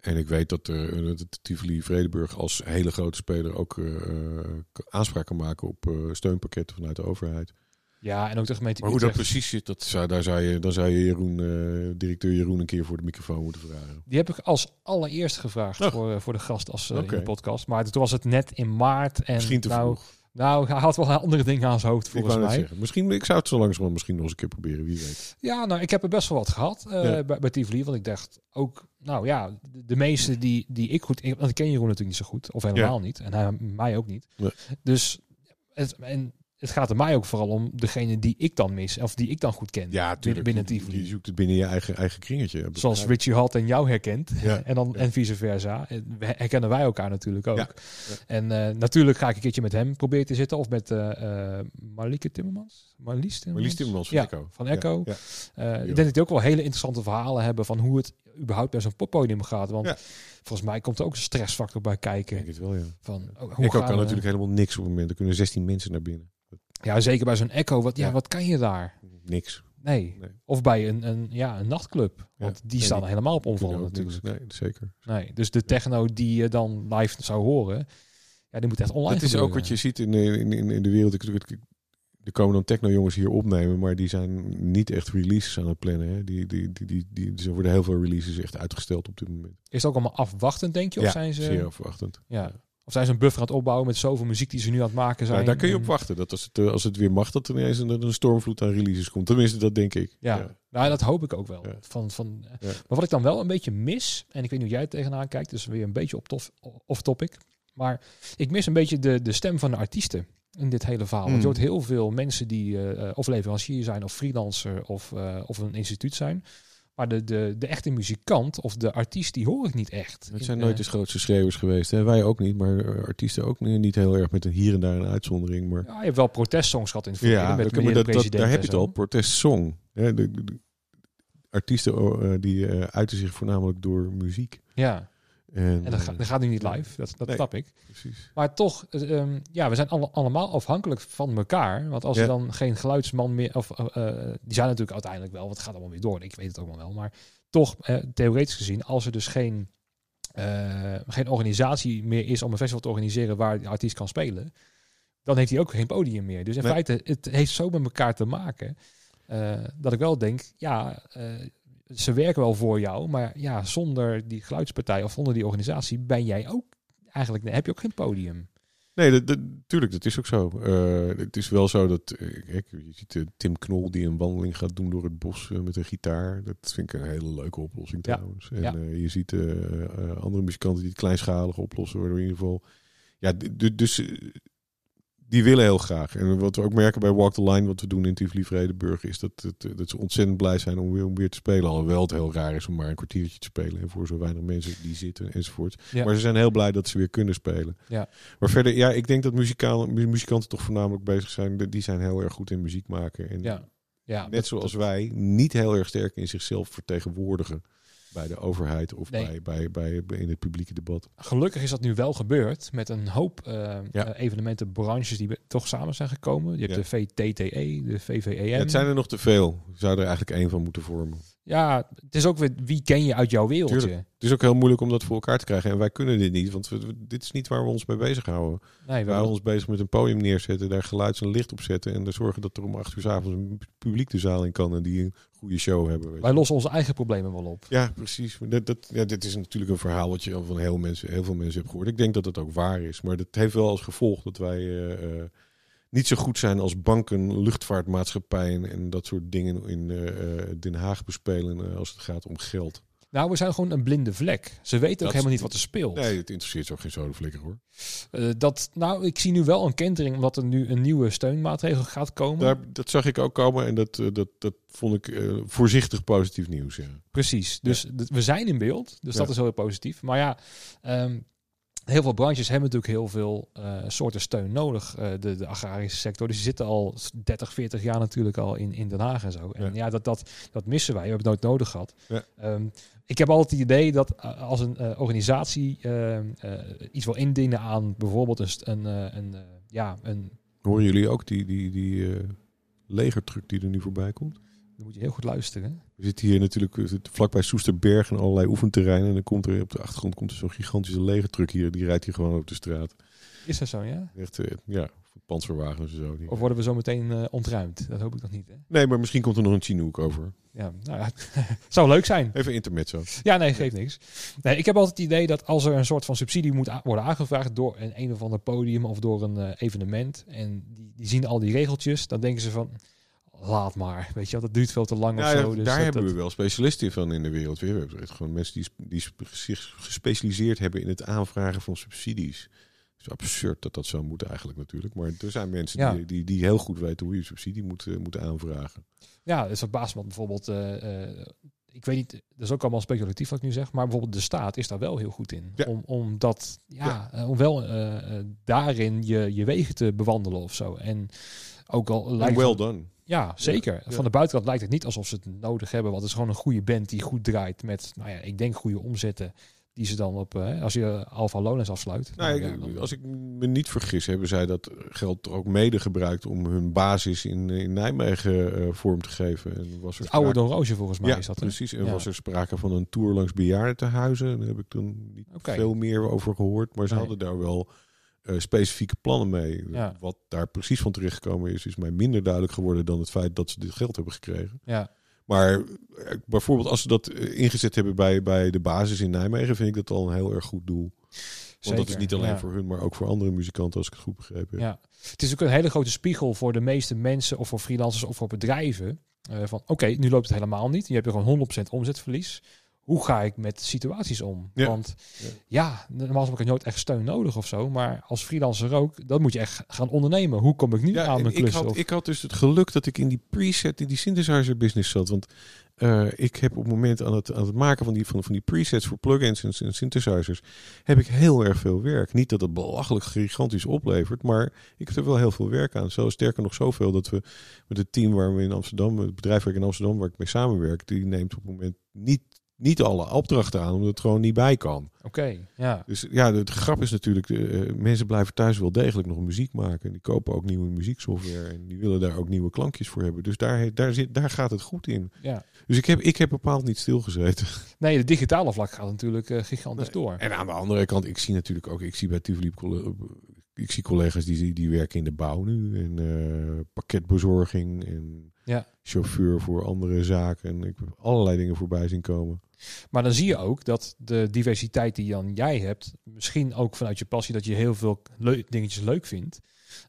En ik weet dat, eh dat Tivoli Vredenburg als hele grote speler ook eh, eh, aanspraak kan maken op eh, steunpakketten vanuit de overheid. Ja, en ook de gemeente Maar hoe dat precies zit, dat zou, daar zou je, dan zou je Jeroen, eh, directeur Jeroen een keer voor de microfoon moeten vragen. Die heb ik als allereerst gevraagd Oh. voor, eh, voor de gast als, eh, in de podcast. Maar toen was het net in maart. En Misschien te nou, vroeg. Nou, hij had wel andere dingen aan zijn hoofd volgens mij. zeggen. Misschien, ik zou het zo langzamerhand misschien nog eens een keer proberen, wie weet. Ja, nou, ik heb er best wel wat gehad eh, Ja. bij, bij Tivoli. Want ik dacht ook, nou ja, de, meeste die, die ik goed... Want ik ken Jeroen natuurlijk niet zo goed. Of helemaal niet. En hij mij ook niet. Nee. Dus het, en het gaat er mij ook vooral om degene die ik dan mis. Of die ik dan goed ken. Ja, binnen, binnen Je, zoekt het binnen je eigen, eigen kringetje. Zoals. Richie Halt en jou herkent. Ja. En, dan, Ja. en vice versa. Herkennen wij elkaar natuurlijk ook. Ja. En eh, natuurlijk ga ik een keertje met hem proberen te zitten. Of met Marlieke Timmermans. Marlies Timmermans. Marlies Timmermans van Echo. Van Echo. Ik denk dat die ook wel hele interessante verhalen hebben van hoe het überhaupt bij zo'n poppodium gaat. Want volgens mij komt er ook een stressfactor bij Ik kijken. denk het wel, ja. Van, oh, hoe Echo kan we- natuurlijk helemaal niks op het moment. Er kunnen 16 mensen naar binnen. Ja, zeker bij zo'n Echo. Wat, ja. Ja. wat kan je daar? Niks. Nee. Nee. Of bij een, een, ja, een nachtclub. Want die staan die helemaal op omvallen niks. natuurlijk. Nee, zeker. Nee. Dus de techno die je dan live zou horen, ja, die moet echt online Dat is ook wat je ziet in, de- in, in, in de wereld. Ik- Er komen dan techno-jongens hier opnemen, maar die zijn niet echt releases aan het plannen. Hè. Die, die, die, die, die, er worden heel veel releases echt uitgesteld op dit moment. Is het ook allemaal afwachtend, denk je? Of ja, zijn ze... zeer afwachtend. Ja. Of zijn ze een buffer aan het opbouwen met zoveel muziek die ze nu aan het maken zijn? Nou, daar kun je op En- wachten. Dat als het, eh, als het weer mag, dat er ineens een, een stormvloed aan releases komt. Tenminste, dat denk ik. Ja, Nou, dat hoop ik ook wel. Ja. Van, van, Ja. Maar wat ik dan wel een beetje mis, en ik weet niet hoe jij tegenaan kijkt, dus weer een beetje op tof, off-topic. Maar ik mis een beetje de, de stem van de artiesten in dit hele verhaal. Want je Hmm. hoort heel veel mensen die eh, eh, of leverancier zijn, of freelancer, of, eh, of een instituut zijn. Maar de, de, de echte muzikant of de artiest, die hoor ik niet echt. Het In, zijn eh, nooit de grootste schreeuwers geweest. Hè? Wij ook niet, maar eh, artiesten ook niet, heel erg met een hier en daar een uitzondering. Maar Ja, je hebt wel protestsongs gehad in het verleden ja, met dat, dat, dat, daar heb je het al. Protestsong. Hè? De, de- de artiesten eh, die eh, uiten zich voornamelijk door muziek. Ja, En, en dat, ga- eh, dat gaat nu niet live, dat, dat Nee. snap ik. precies. Maar toch, eh, ehm, ja, we zijn alle, allemaal afhankelijk van elkaar. Want als Ja. er dan geen geluidsman meer, of eh, eh, die zijn natuurlijk uiteindelijk wel, want het gaat allemaal weer door. Ik weet het ook wel wel. Maar toch, theoretisch gezien, als er dus geen, geen organisatie meer is om een festival te organiseren waar de artiest kan spelen, dan heeft hij ook geen podium meer. Dus in Nee. feite, het heeft zo met elkaar te maken. dat ik wel denk, ja, ze werken wel voor jou, maar ja, zonder die geluidspartij of zonder die organisatie ben jij ook eigenlijk, heb je ook geen podium. Nee, dat, dat, tuurlijk, dat is ook zo. Eh, het is wel zo dat, eh, kijk, je ziet eh, Tim Knol die een wandeling gaat doen door het bos met een gitaar. Dat vind ik een hele leuke oplossing Ja. trouwens. En Ja. je ziet andere muzikanten die het kleinschalig oplossen, waardoor in ieder geval... Ja, dus die willen heel graag. En wat we ook merken bij Walk the Line, wat we doen in Tivoli Vredenburg, is dat, het, dat ze ontzettend blij zijn om weer, om weer te spelen. Alhoewel het heel raar is om maar een kwartiertje te spelen en voor zo weinig mensen die zitten enzovoort. Ja. Maar ze zijn heel blij dat ze weer kunnen spelen. Ja. Maar verder, ja, ik denk dat muzikale, mu- muzikanten toch voornamelijk bezig zijn. Die zijn heel erg goed in muziek maken. En Ja, ja net dat- zoals wij niet heel erg sterk in zichzelf vertegenwoordigen bij de overheid of Nee. bij, bij, bij, bij- in het publieke debat. Gelukkig is dat nu wel gebeurd met een hoop eh Ja. eh, evenementen, branches die toch samen zijn gekomen. Je hebt Ja. de VTTE, de VVEM. Ja, het zijn er nog te veel. Zou er eigenlijk één van moeten vormen. Ja, het is ook weer wie ken je uit jouw wereldje. Tuurlijk. Het is ook heel moeilijk om dat voor elkaar te krijgen. En wij kunnen dit niet, want we- dit is niet waar we ons mee bezighouden. Nee, we We houden ons bezig met een podium neerzetten, daar geluids en licht op zetten. En er zorgen dat er om acht uur 's avonds een publiek de zaal in kan en die een goede show hebben. wij lossen onze eigen problemen wel op. Ja, precies. Dat, dat, ja, dit is natuurlijk een verhaal wat je al van heel, mensen, heel veel mensen hebt gehoord. Ik denk dat het ook waar is. Maar dat heeft wel als gevolg dat wij eh, eh, niet zo goed zijn als banken, luchtvaartmaatschappijen en dat soort dingen in eh, eh, Den Haag bespelen eh, als het gaat om geld. Nou, we zijn gewoon een blinde vlek. Ze weten ook helemaal niet wat er speelt. Nee, het interesseert ze ook geen zodenflikker hoor. Dat, nou, ik zie nu wel een kentering omdat er nu een nieuwe steunmaatregel gaat komen. Daar, dat zag ik ook komen en dat, dat, dat vond ik voorzichtig positief nieuws. Ja. Precies. Dus we zijn in beeld. Dus Ja. dat is heel positief. Maar ja, ehm, heel veel branches hebben natuurlijk heel veel eh, soorten steun nodig. eh, de, de agrarische sector. Dus die zitten al 30, 40 jaar natuurlijk al in, in Den Haag en zo. En Ja. ja, dat, dat, dat missen wij. We hebben het nooit nodig gehad. Ja. Ehm, ik heb altijd het idee dat eh, als een organisatie ehm, eh, iets wil indienen aan bijvoorbeeld een, een, een, ja, een, Horen jullie ook die, die, die legertruck die er nu voorbij komt? dan moet je heel goed luisteren. We zitten hier natuurlijk vlakbij Soesterberg en allerlei oefenterreinen. En dan komt er op de achtergrond komt er zo'n gigantische legertruck hier. Die rijdt hier gewoon op de straat. Is dat zo, ja? Echt, eh, ja, panzerwagens en zo. Of worden we zo meteen eh, ontruimd? Dat hoop ik nog niet. Hè? Nee, maar misschien komt er nog een Chinook over. Ja, nou ja, zou leuk zijn. Even intermezzo. Ja, nee, geeft niks. Nee, ik heb altijd het idee dat als er een soort van subsidie moet worden aangevraagd door een een of ander podium of door een eh, evenement en die, die zien al die regeltjes, dan denken ze van laat maar, weet je dat duurt veel te lang of ja, zo. Dus daar dat- hebben dat- we wel specialisten van in de wereld. We hebben gewoon mensen die, die zich gespecialiseerd hebben in het aanvragen van subsidies. Het is absurd dat dat zo moet eigenlijk natuurlijk. Maar er zijn mensen Ja. die, die, die heel goed weten hoe je subsidie moet, moet aanvragen. Ja, het verbaast me want bijvoorbeeld, eh, eh, ik weet niet, dat is ook allemaal speculatief wat ik nu zeg, maar bijvoorbeeld de staat is daar wel heel goed in. Ja. Om, om dat, ja, om wel daarin je, je wegen te bewandelen of zo. En ook al lijkt well done. Ja, zeker. ja. Van de buitenkant lijkt het niet alsof ze het nodig hebben. Want het is gewoon een goede band die goed draait met, nou ja, ik denk goede omzetten. die ze dan op, eh, als je Alpha Lowlands afsluit. Nou, dan, ik- ja, dan- als ik me niet vergis, hebben zij dat geld ook mede gebruikt om hun basis in, in Nijmegen eh, vorm te geven. En was er oude sprake- Don Roosje volgens mij ja, is dat. hè? precies. En was er sprake van een tour langs bejaardentehuizen. Daar heb ik toen niet veel meer over gehoord. Maar ze Nee. hadden daar wel eh, specifieke plannen mee. Ja. Wat daar precies van terechtgekomen is, is mij minder duidelijk geworden dan het feit dat ze dit geld hebben gekregen. Ja, Maar eh, bijvoorbeeld als ze dat eh, ingezet hebben bij, bij de basis in Nijmegen, vind ik dat al een heel erg goed doel. Want dat is niet alleen Ja. voor hun, maar ook voor andere muzikanten, als ik het goed begrepen heb. Ja, het is ook een hele grote spiegel voor de meeste mensen of voor freelancers of voor bedrijven. van oké, nu loopt het helemaal niet. Je hebt er gewoon 100% omzetverlies. Hoe ga ik met situaties om? Ja. Want Ja. normaal heb ik nooit echt steun nodig of zo. Maar als freelancer ook, dan moet je echt gaan ondernemen. Hoe kom ik nu Ja, aan mijn ik klus? had, Of- ik had dus het geluk dat ik in die preset, in die synthesizer business zat. Want eh, ik heb op het moment aan het, aan het maken van die, van, van die presets voor plugins en, en synthesizers, heb ik heel erg veel werk. Niet dat het belachelijk gigantisch oplevert, maar ik heb er wel heel veel werk aan. Zo sterker nog zoveel dat we met het team waar we in Amsterdam, het bedrijf waar ik in Amsterdam, waar ik mee samenwerk, die neemt op het moment niet, niet alle opdrachten aan, omdat het gewoon niet bij kan. Oké, ja. Dus ja, de, de grap is natuurlijk, eh, mensen blijven thuis wel degelijk nog muziek maken. Die kopen ook nieuwe muzieksoftware en die willen daar ook nieuwe klankjes voor hebben. Dus daar, daar, zit, daar gaat het goed in. ja. Dus ik heb, ik heb bepaald niet stilgezeten. Nee, de digitale vlak gaat natuurlijk eh, gigantisch Nee. door. En aan de andere kant, ik zie natuurlijk ook, ik zie bij Tivoli, colle- ik zie collega's die, die werken in de bouw nu. En eh, pakketbezorging en Ja. chauffeur voor andere zaken. En ik heb allerlei dingen voorbij zien komen. Maar dan zie je ook dat de diversiteit die dan jij hebt, misschien ook vanuit je passie, dat je heel veel dingetjes leuk vindt.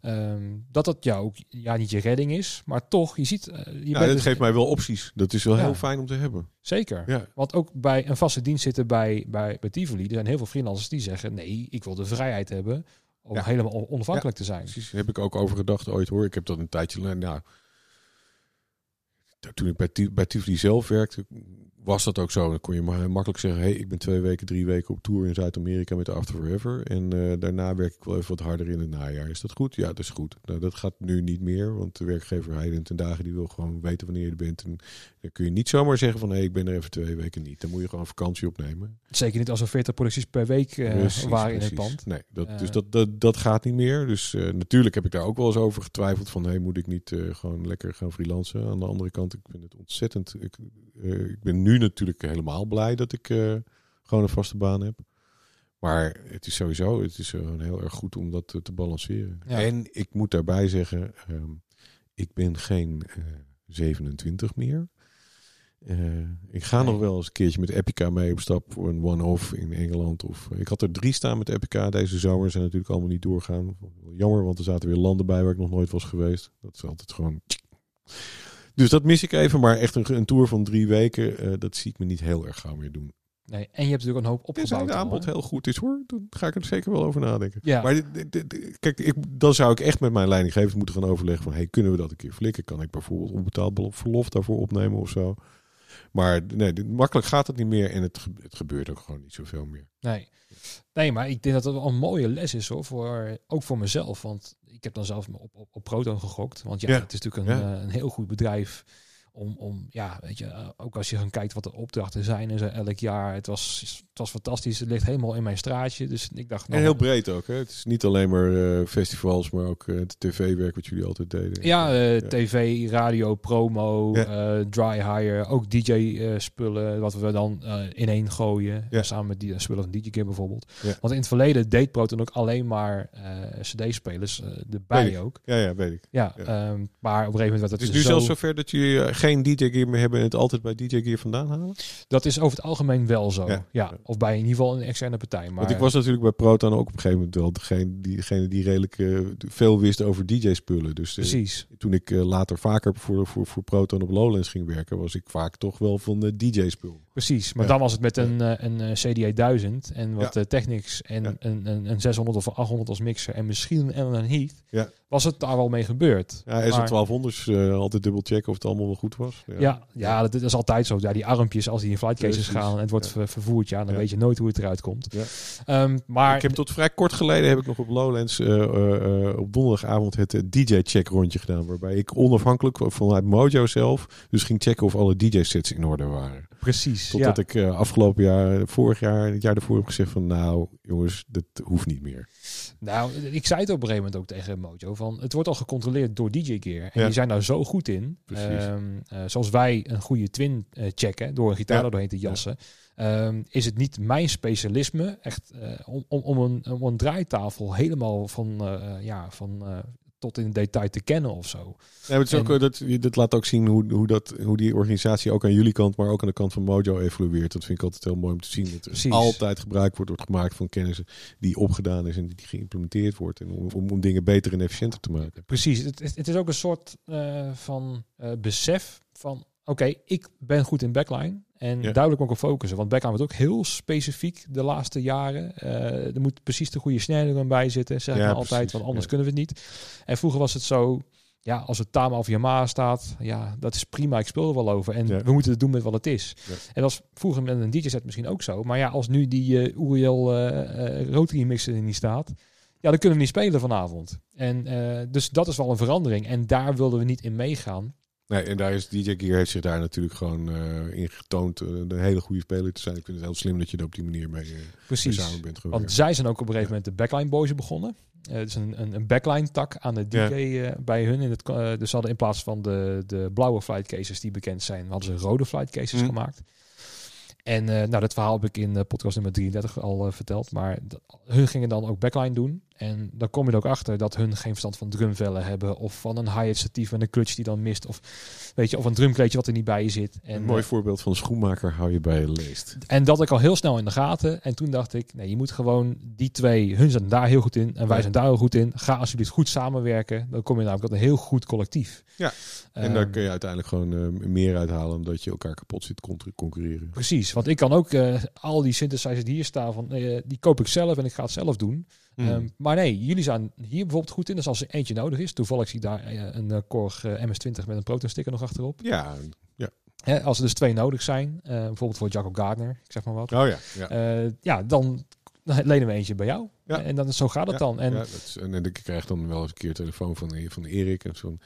ehm, dat dat jou ook ja, niet je redding is, maar toch, je ziet, eh, je Ja, bent dat geeft mij wel opties. Dat is wel Ja. heel fijn om te hebben. zeker. Ja. Want ook bij een vaste dienst zitten bij, bij, bij Tivoli, er zijn heel veel freelancers die zeggen, nee, ik wil de vrijheid hebben om Ja. helemaal on- onafhankelijk te zijn. Precies, heb ik ook over gedacht ooit hoor. Ik heb dat een tijdje. Nou, toen ik bij, bij Tivoli zelf werkte, was dat ook zo. Dan kon je maar makkelijk zeggen: hey, ik ben twee weken, drie weken op tour in Zuid-Amerika met After Forever. En eh, daarna werk ik wel even wat harder in het najaar. Is dat goed? Ja, dat is goed. Nou, dat gaat nu niet meer, want de werkgever Heiden ten dagen die wil gewoon weten wanneer je er bent. En dan kun je niet zomaar zeggen van hé, hey, ik ben er even twee weken niet. Dan moet je gewoon vakantie opnemen. Zeker niet als er 40 producties per week eh, Precies, waren in het pand. Nee, dat, Eh. dus dat, dat, dat gaat niet meer. Dus eh, natuurlijk heb ik daar ook wel eens over getwijfeld van... hey, moet ik niet eh, gewoon lekker gaan freelancen? Aan de andere kant, ik vind het ontzettend... Ik, eh, ik ben nu natuurlijk helemaal blij dat ik eh, gewoon een vaste baan heb. Maar het is sowieso het is gewoon heel erg goed om dat eh, te balanceren. Ja. En ik moet daarbij zeggen, ehm, ik ben geen eh, 27 meer. Eh, ik ga Nee. nog wel eens een keertje met Epica mee op stap voor een one-off in Engeland. Of, ik had er drie staan met Epica deze zomer. Zijn natuurlijk allemaal niet doorgaan. Jammer, want er zaten weer landen bij waar ik nog nooit was geweest. Dat is altijd gewoon... Dus dat mis ik even. Maar echt een, een tour van drie weken, eh, dat zie ik me niet heel erg gauw meer doen. Nee, en je hebt natuurlijk een hoop opgebouwd. het al, aanbod heel goed is hoor, dan ga ik er zeker wel over nadenken. Ja. Maar dit- dit- dit- dit- kijk, ik, dan zou ik echt met mijn leidinggevers moeten gaan overleggen van... Hey, kunnen we dat een keer flikken? Kan ik bijvoorbeeld onbetaald verlof daarvoor opnemen of zo? Maar nee, makkelijk gaat het niet meer en het, het gebeurt ook gewoon niet zoveel meer. Nee. nee, maar ik denk dat het wel een mooie les is hoor, voor, ook voor mezelf. Want ik heb dan zelf op, op, op Proton gegokt. Want ja, Ja. het is natuurlijk een, Ja. eh, een heel goed bedrijf. Om, om, ja, weet je, eh, ook als je gaan kijkt wat de opdrachten zijn en zo elk jaar. Het was, het was fantastisch. Het ligt helemaal in mijn straatje. Dus ik dacht, En nou, heel breed ook. Hè? Het is niet alleen maar eh, festivals, maar ook eh, het tv-werk wat jullie altijd deden. Ja, tv, radio, promo, Ja. dry hire, ook DJ-spullen, wat we dan ineen gooien. Ja. Samen met die spullen van DJ bijvoorbeeld. Want in het verleden deed Proton ook alleen maar CD-spelers erbij ook. ja, ja, weet ik. Ja, ehm, maar op een gegeven moment werd Het is nu dus zelfs zo... zover dat jullie geen DJ-gear meer hebben en het altijd bij DJ-gear vandaan halen? Dat is over het algemeen wel zo. Ja. Ja. Of bij in ieder geval een externe partij. Maar Want ik was natuurlijk bij Proton ook op een gegeven moment wel degene die, degene die redelijk eh, veel wist over DJ-spullen. Dus eh, precies. Toen ik eh, later vaker voor, voor, voor Proton op Lowlands ging werken, was ik vaak toch wel van de DJ-spul. Precies, maar Ja. dan was het met een, eh, een eh, CDA 1000 en wat Ja. Technics en Ja. een, een, een 600 of een 800 als mixer en misschien een Allen Heath. Ja. Was het daar wel mee gebeurd? Ja, Maar- SL1200's eh altijd dubbel checken of het allemaal wel goed was. Ja, ja, dat, is altijd zo. Ja, die armpjes, als die in flight cases Precies. gaan en het wordt vervoerd, ja, dan weet je nooit hoe het eruit komt. Ja. Ehm, maar ik heb tot vrij kort geleden heb ik nog op Lowlands op donderdagavond het DJ-check rondje gedaan. Waarbij ik onafhankelijk vanuit Mojo zelf dus ging checken of alle DJ-sets in orde waren. Precies. Totdat ja. ik eh, afgelopen jaar, vorig jaar, het jaar daarvoor heb gezegd van nou jongens, dat hoeft niet meer. Nou, ik zei het op een gegeven moment ook tegen Mojo van het wordt al gecontroleerd door DJ Gear en Ja. die zijn daar zo goed in. Precies. Ehm, eh, zoals wij een goede twin eh, checken door een gitaar Ja. doorheen te jassen, ehm, is het niet mijn specialisme echt om, om, om, een, om een draaitafel helemaal van ja van tot in detail te kennen of zo. Nee, het is ook, En- eh, dat, dat laat ook zien hoe, hoe, dat, hoe die organisatie ook aan jullie kant, maar ook aan de kant van Mojo evolueert. Dat vind ik altijd heel mooi om te zien. Dat er Precies. altijd gebruik wordt, wordt gemaakt van kennis die opgedaan is en die geïmplementeerd wordt. En om, om, om dingen beter en efficiënter te maken. Precies, het, is- het is ook een soort eh, van eh, besef van oké, ik ben goed in backline en Ja. duidelijk ook op focussen. Want backline wordt ook heel specifiek de laatste jaren. Eh, er moet precies de goede drum bij zitten, zeg ik Ja, maar altijd, precies, want anders ja. kunnen we het niet. En vroeger was het zo, ja, als het Tama of Yamaha staat, ja, dat is prima, ik speel er wel over. En Ja. we moeten het doen met wat het is. Ja. En dat was vroeger met een DJ-set misschien ook zo. Maar ja, als nu die eh Uriel eh eh, Rotary mixer er niet staat, ja, dan kunnen we niet spelen vanavond. En dus dat is wel een verandering. En daar wilden we niet in meegaan. Nee, en daar is DJ Gear heeft zich daar natuurlijk gewoon eh in getoond eh, een hele goede speler te zijn. Ik vind het heel slim dat je er op die manier mee, eh, mee Precies. samen bent gewerkt. Want zij zijn ook op een gegeven moment de backline boys begonnen. Het is een, een, een backline tak aan de DJ Ja. bij hun. In het, dus hadden in plaats van de, de blauwe flight cases die bekend zijn, hadden ze rode flight cases Mhm. gemaakt. En nou, dat verhaal heb ik in podcast nummer 33 al verteld. Maar dat- hun gingen dan ook backline doen. En dan kom je er ook achter dat hun geen verstand van drumvellen hebben. Of van een hi-hat statief met een clutch die dan mist. Of, weet je, of een drumkleedje wat er niet bij je zit. En, een mooi eh, voorbeeld van een schoenmaker hou je bij je leest. en dat ik al heel snel in de gaten. En toen dacht ik, nee, je moet gewoon die twee, hun zijn daar heel goed in en wij zijn daar heel goed in. Ga alsjeblieft goed samenwerken. Dan kom je namelijk tot een heel goed collectief. Ja. En Ehm, daar kun je uiteindelijk gewoon eh, meer uithalen omdat je elkaar kapot zit con- concurreren. Precies, want ik kan ook eh, al die synthesizers die hier staan, van, die koop ik zelf en ik ga het zelf doen. Hmm. Ehm, maar nee, jullie zijn hier bijvoorbeeld goed in. Dus als er eentje nodig is, toevallig zie ik daar eh, een uh, Korg eh, MS-20 met een Proton sticker nog achterop. ja, Hè, als er dus twee nodig zijn, eh, bijvoorbeeld voor Jaco Gardner, ik zeg maar wat. oh ja. ja. Eh, ja, dan lenen we eentje bij jou. Ja. En dan, zo gaat het dan. En ja, dat is, en, en ik krijg dan wel eens een keer telefoon van, van Erik en zo'n.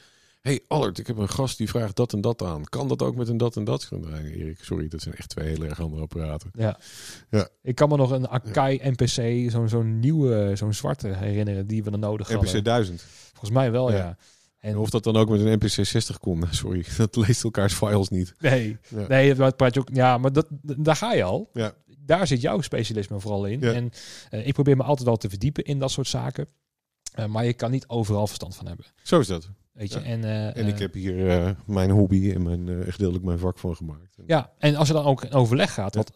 Hey Allert, ik heb een gast die vraagt dat en dat aan. Kan dat ook met een dat en dat? Nee, Erik, sorry, dat zijn echt twee heel erg andere apparaten. Ja. Ja. Ik kan me nog een Akai NPC, zo'n zo'n nieuwe, zo'n zwarte herinneren die we dan nodig hadden. NPC 1000. Volgens mij wel, ja. Ja. En En of dat dan ook met een NPC 60 kon, sorry, dat leest elkaars files niet. nee, Ja. nee, dat praat je ook. Ja, maar dat, daar ga je al. Ja. Daar zit jouw specialisme vooral in. Ja. En eh, ik probeer me altijd wel te verdiepen in dat soort zaken. Eh, maar je kan niet overal verstand van hebben. Zo is dat. Weet je? Ja. En, eh, En ik eh, heb hier eh, mijn hobby en mijn, echt gedeeltelijk mijn vak van gemaakt. Ja, en als je dan ook in overleg gaat, want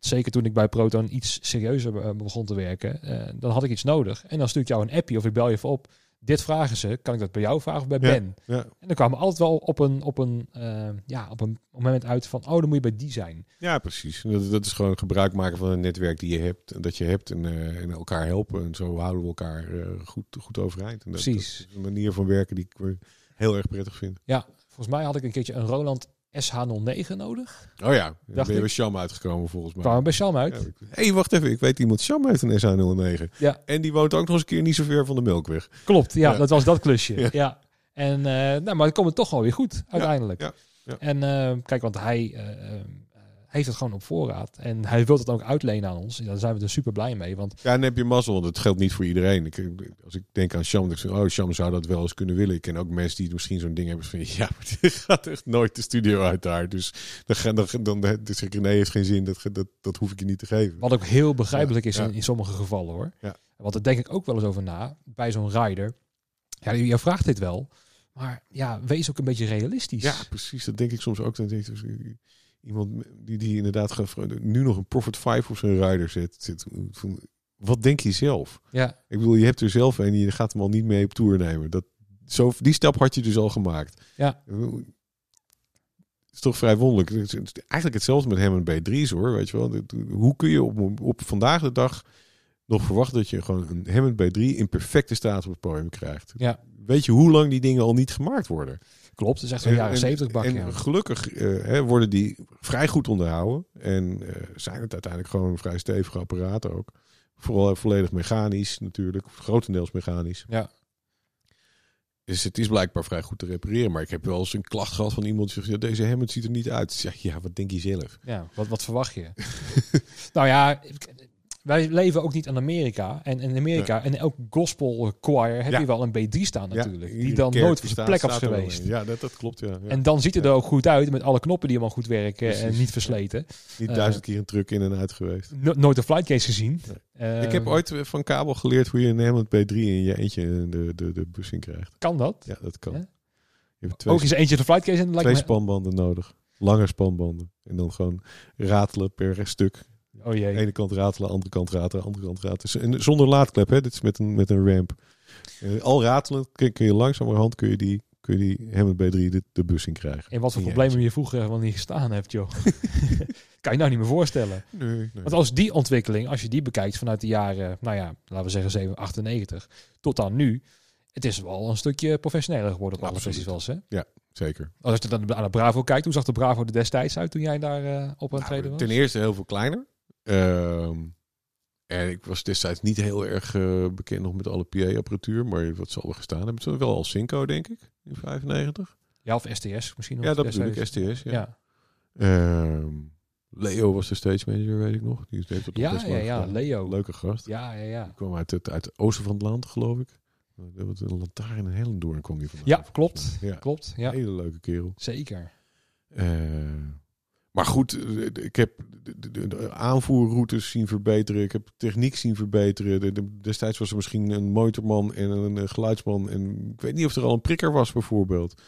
zeker toen ik bij Proton iets serieuzer begon te werken, dan had ik iets nodig. En dan stuur ik jou een appje of ik bel je even op. Dit vragen ze, kan ik dat bij jou vragen of bij Ja. Ben? Ja, En dan kwamen we altijd wel op een, op een, eh, ja, op een moment uit van, oh, dan moet je bij die zijn. ja precies. Dat, dat is gewoon gebruik maken van een netwerk die je hebt, en dat je hebt en, eh, en elkaar helpen. En zo houden we elkaar eh, goed, goed overeind. En dat, Precies. Dat is een manier van werken die ik heel erg prettig vind. Ja, volgens mij had ik een keertje een Roland SH09 nodig. Oh ja, Dacht ben je bij Sham uitgekomen volgens mij. Kwamen bij Sham uit. Ja, ik- hey, wacht even. Ik weet iemand, Sham heeft een SH09. Ja. En die woont ook nog eens een keer niet zo ver van de Melkweg. Klopt, ja, Ja. dat was dat klusje. Ja. ja. En, eh, nou, maar het komt toch wel weer goed, uiteindelijk. ja, ja. En eh, kijk, want hij eh, eh, heeft het gewoon op voorraad. En hij wil het ook uitlenen aan ons. Daar zijn we er super blij mee. Want Ja, dan heb je mazzel, want het geldt niet voor iedereen. Ik, als ik denk aan Sham, denk ik, oh, Sham zou dat wel eens kunnen willen. Ik ken ook mensen die misschien zo'n ding hebben van, ja, maar die gaat echt nooit de studio uit daar. Dus dan, dan, dan, dan dus ik, nee, heeft geen zin, dat, dat, dat hoef ik je niet te geven. wat ook heel begrijpelijk is Ja. in, in sommige gevallen hoor. Ja. Want daar denk ik ook wel eens over na. Bij zo'n rider. Ja, je vraagt dit wel. Maar ja, wees ook een beetje realistisch. Ja, precies. Dat denk ik soms ook. Dan denk ik, dus, iemand die, die inderdaad gaat, nu nog een Profit 5 op zijn rider zet. zit van, wat denk je zelf? ja. Ik bedoel, je hebt er zelf een en je gaat hem al niet mee op tour nemen. Dat, zo, die stap had je dus al gemaakt. Ja. Het is toch vrij wonderlijk. Eigenlijk hetzelfde met hem en B3's hoor. Weet je wel. Hoe kun je op, op vandaag de dag nog verwachten dat je gewoon een Hammond B3 in perfecte staat op het podium krijgt? Ja. Weet je hoe lang die dingen al niet gemaakt worden? Klopt, het is echt zo'n jaren 70 bak. en ja. gelukkig eh, hè, worden die vrij goed onderhouden. En eh, zijn het uiteindelijk gewoon vrij stevige apparaten ook. Vooral volledig mechanisch natuurlijk. Grotendeels mechanisch. Ja. Dus het is blijkbaar vrij goed te repareren. Maar ik heb wel eens een klacht gehad van iemand die zegt... Ja, deze Hammond ziet er niet uit. Ja, ja, wat denk je zelf? Ja, wat, wat verwacht je? nou ja, wij leven ook niet in Amerika. En in Amerika, en elk gospel choir heb Ja. je wel een B3 staan natuurlijk. Ja, die dan nooit van zijn plek af geweest. Ja, dat, dat klopt, ja. En dan ziet het er ook goed uit met alle knoppen die allemaal goed werken en niet versleten. niet eh, duizend keer een truck in en uit geweest. No- nooit een flightcase gezien. Eh, ik heb ooit van kabel geleerd hoe je een Hammond B3 in je eentje de, de, de bus in krijgt. Kan dat? Ja, dat kan. Je hebt twee, Ook eens eentje de flightcase en twee me... spanbanden nodig. Lange spanbanden. En dan gewoon ratelen per stuk. Oh jee. ene kant ratelen, andere kant ratelen, andere kant ratelen. En zonder laadklep, hè? Dit is met een, met een ramp. Eh, al ratelen kun, kun je langzamerhand kun je die, kun je die Hammond B3 de, de bus in krijgen. En wat voor problemen je vroeger wel niet gestaan hebt, joh. kan je nou niet meer voorstellen. Nee, nee. Want als die ontwikkeling, als je die bekijkt vanuit de jaren, nou ja, laten we zeggen 7, 98, tot aan nu, het is wel een stukje professioneler geworden op alle festivals, hè? Zeker. Als je dan aan de Bravo kijkt, hoe zag de Bravo er destijds uit toen jij daar eh, op aan het treden Nou, was? ten eerste heel veel kleiner. Ehm, en ik was destijds niet heel erg eh, bekend nog met alle PA-apparatuur, maar wat zal er gestaan hebben? Toen wel al Synco, denk ik, in 95. Ja, of STS misschien nog. Ja, dat bedoel ik. STS. Ja. Ja, Ehm, Leo was de stage manager, weet ik nog. Die heeft dat ja, ja, ja, gedaan. Leo. Leuke gast. Ja, ja, ja. Die kwam uit het, uit het oosten van het land, geloof ik. Was een lantaarn in Hellendoorn kwam die vandaan. Ja, klopt. Ja, Klopt, ja. hele leuke kerel. Zeker. Eh, maar goed, eh, ik heb de, aanvoerroutes zien verbeteren. Ik heb techniek zien verbeteren. De- de- destijds was er misschien een motorman en een, eh, geluidsman. En ik weet niet of er al een prikker was, bijvoorbeeld.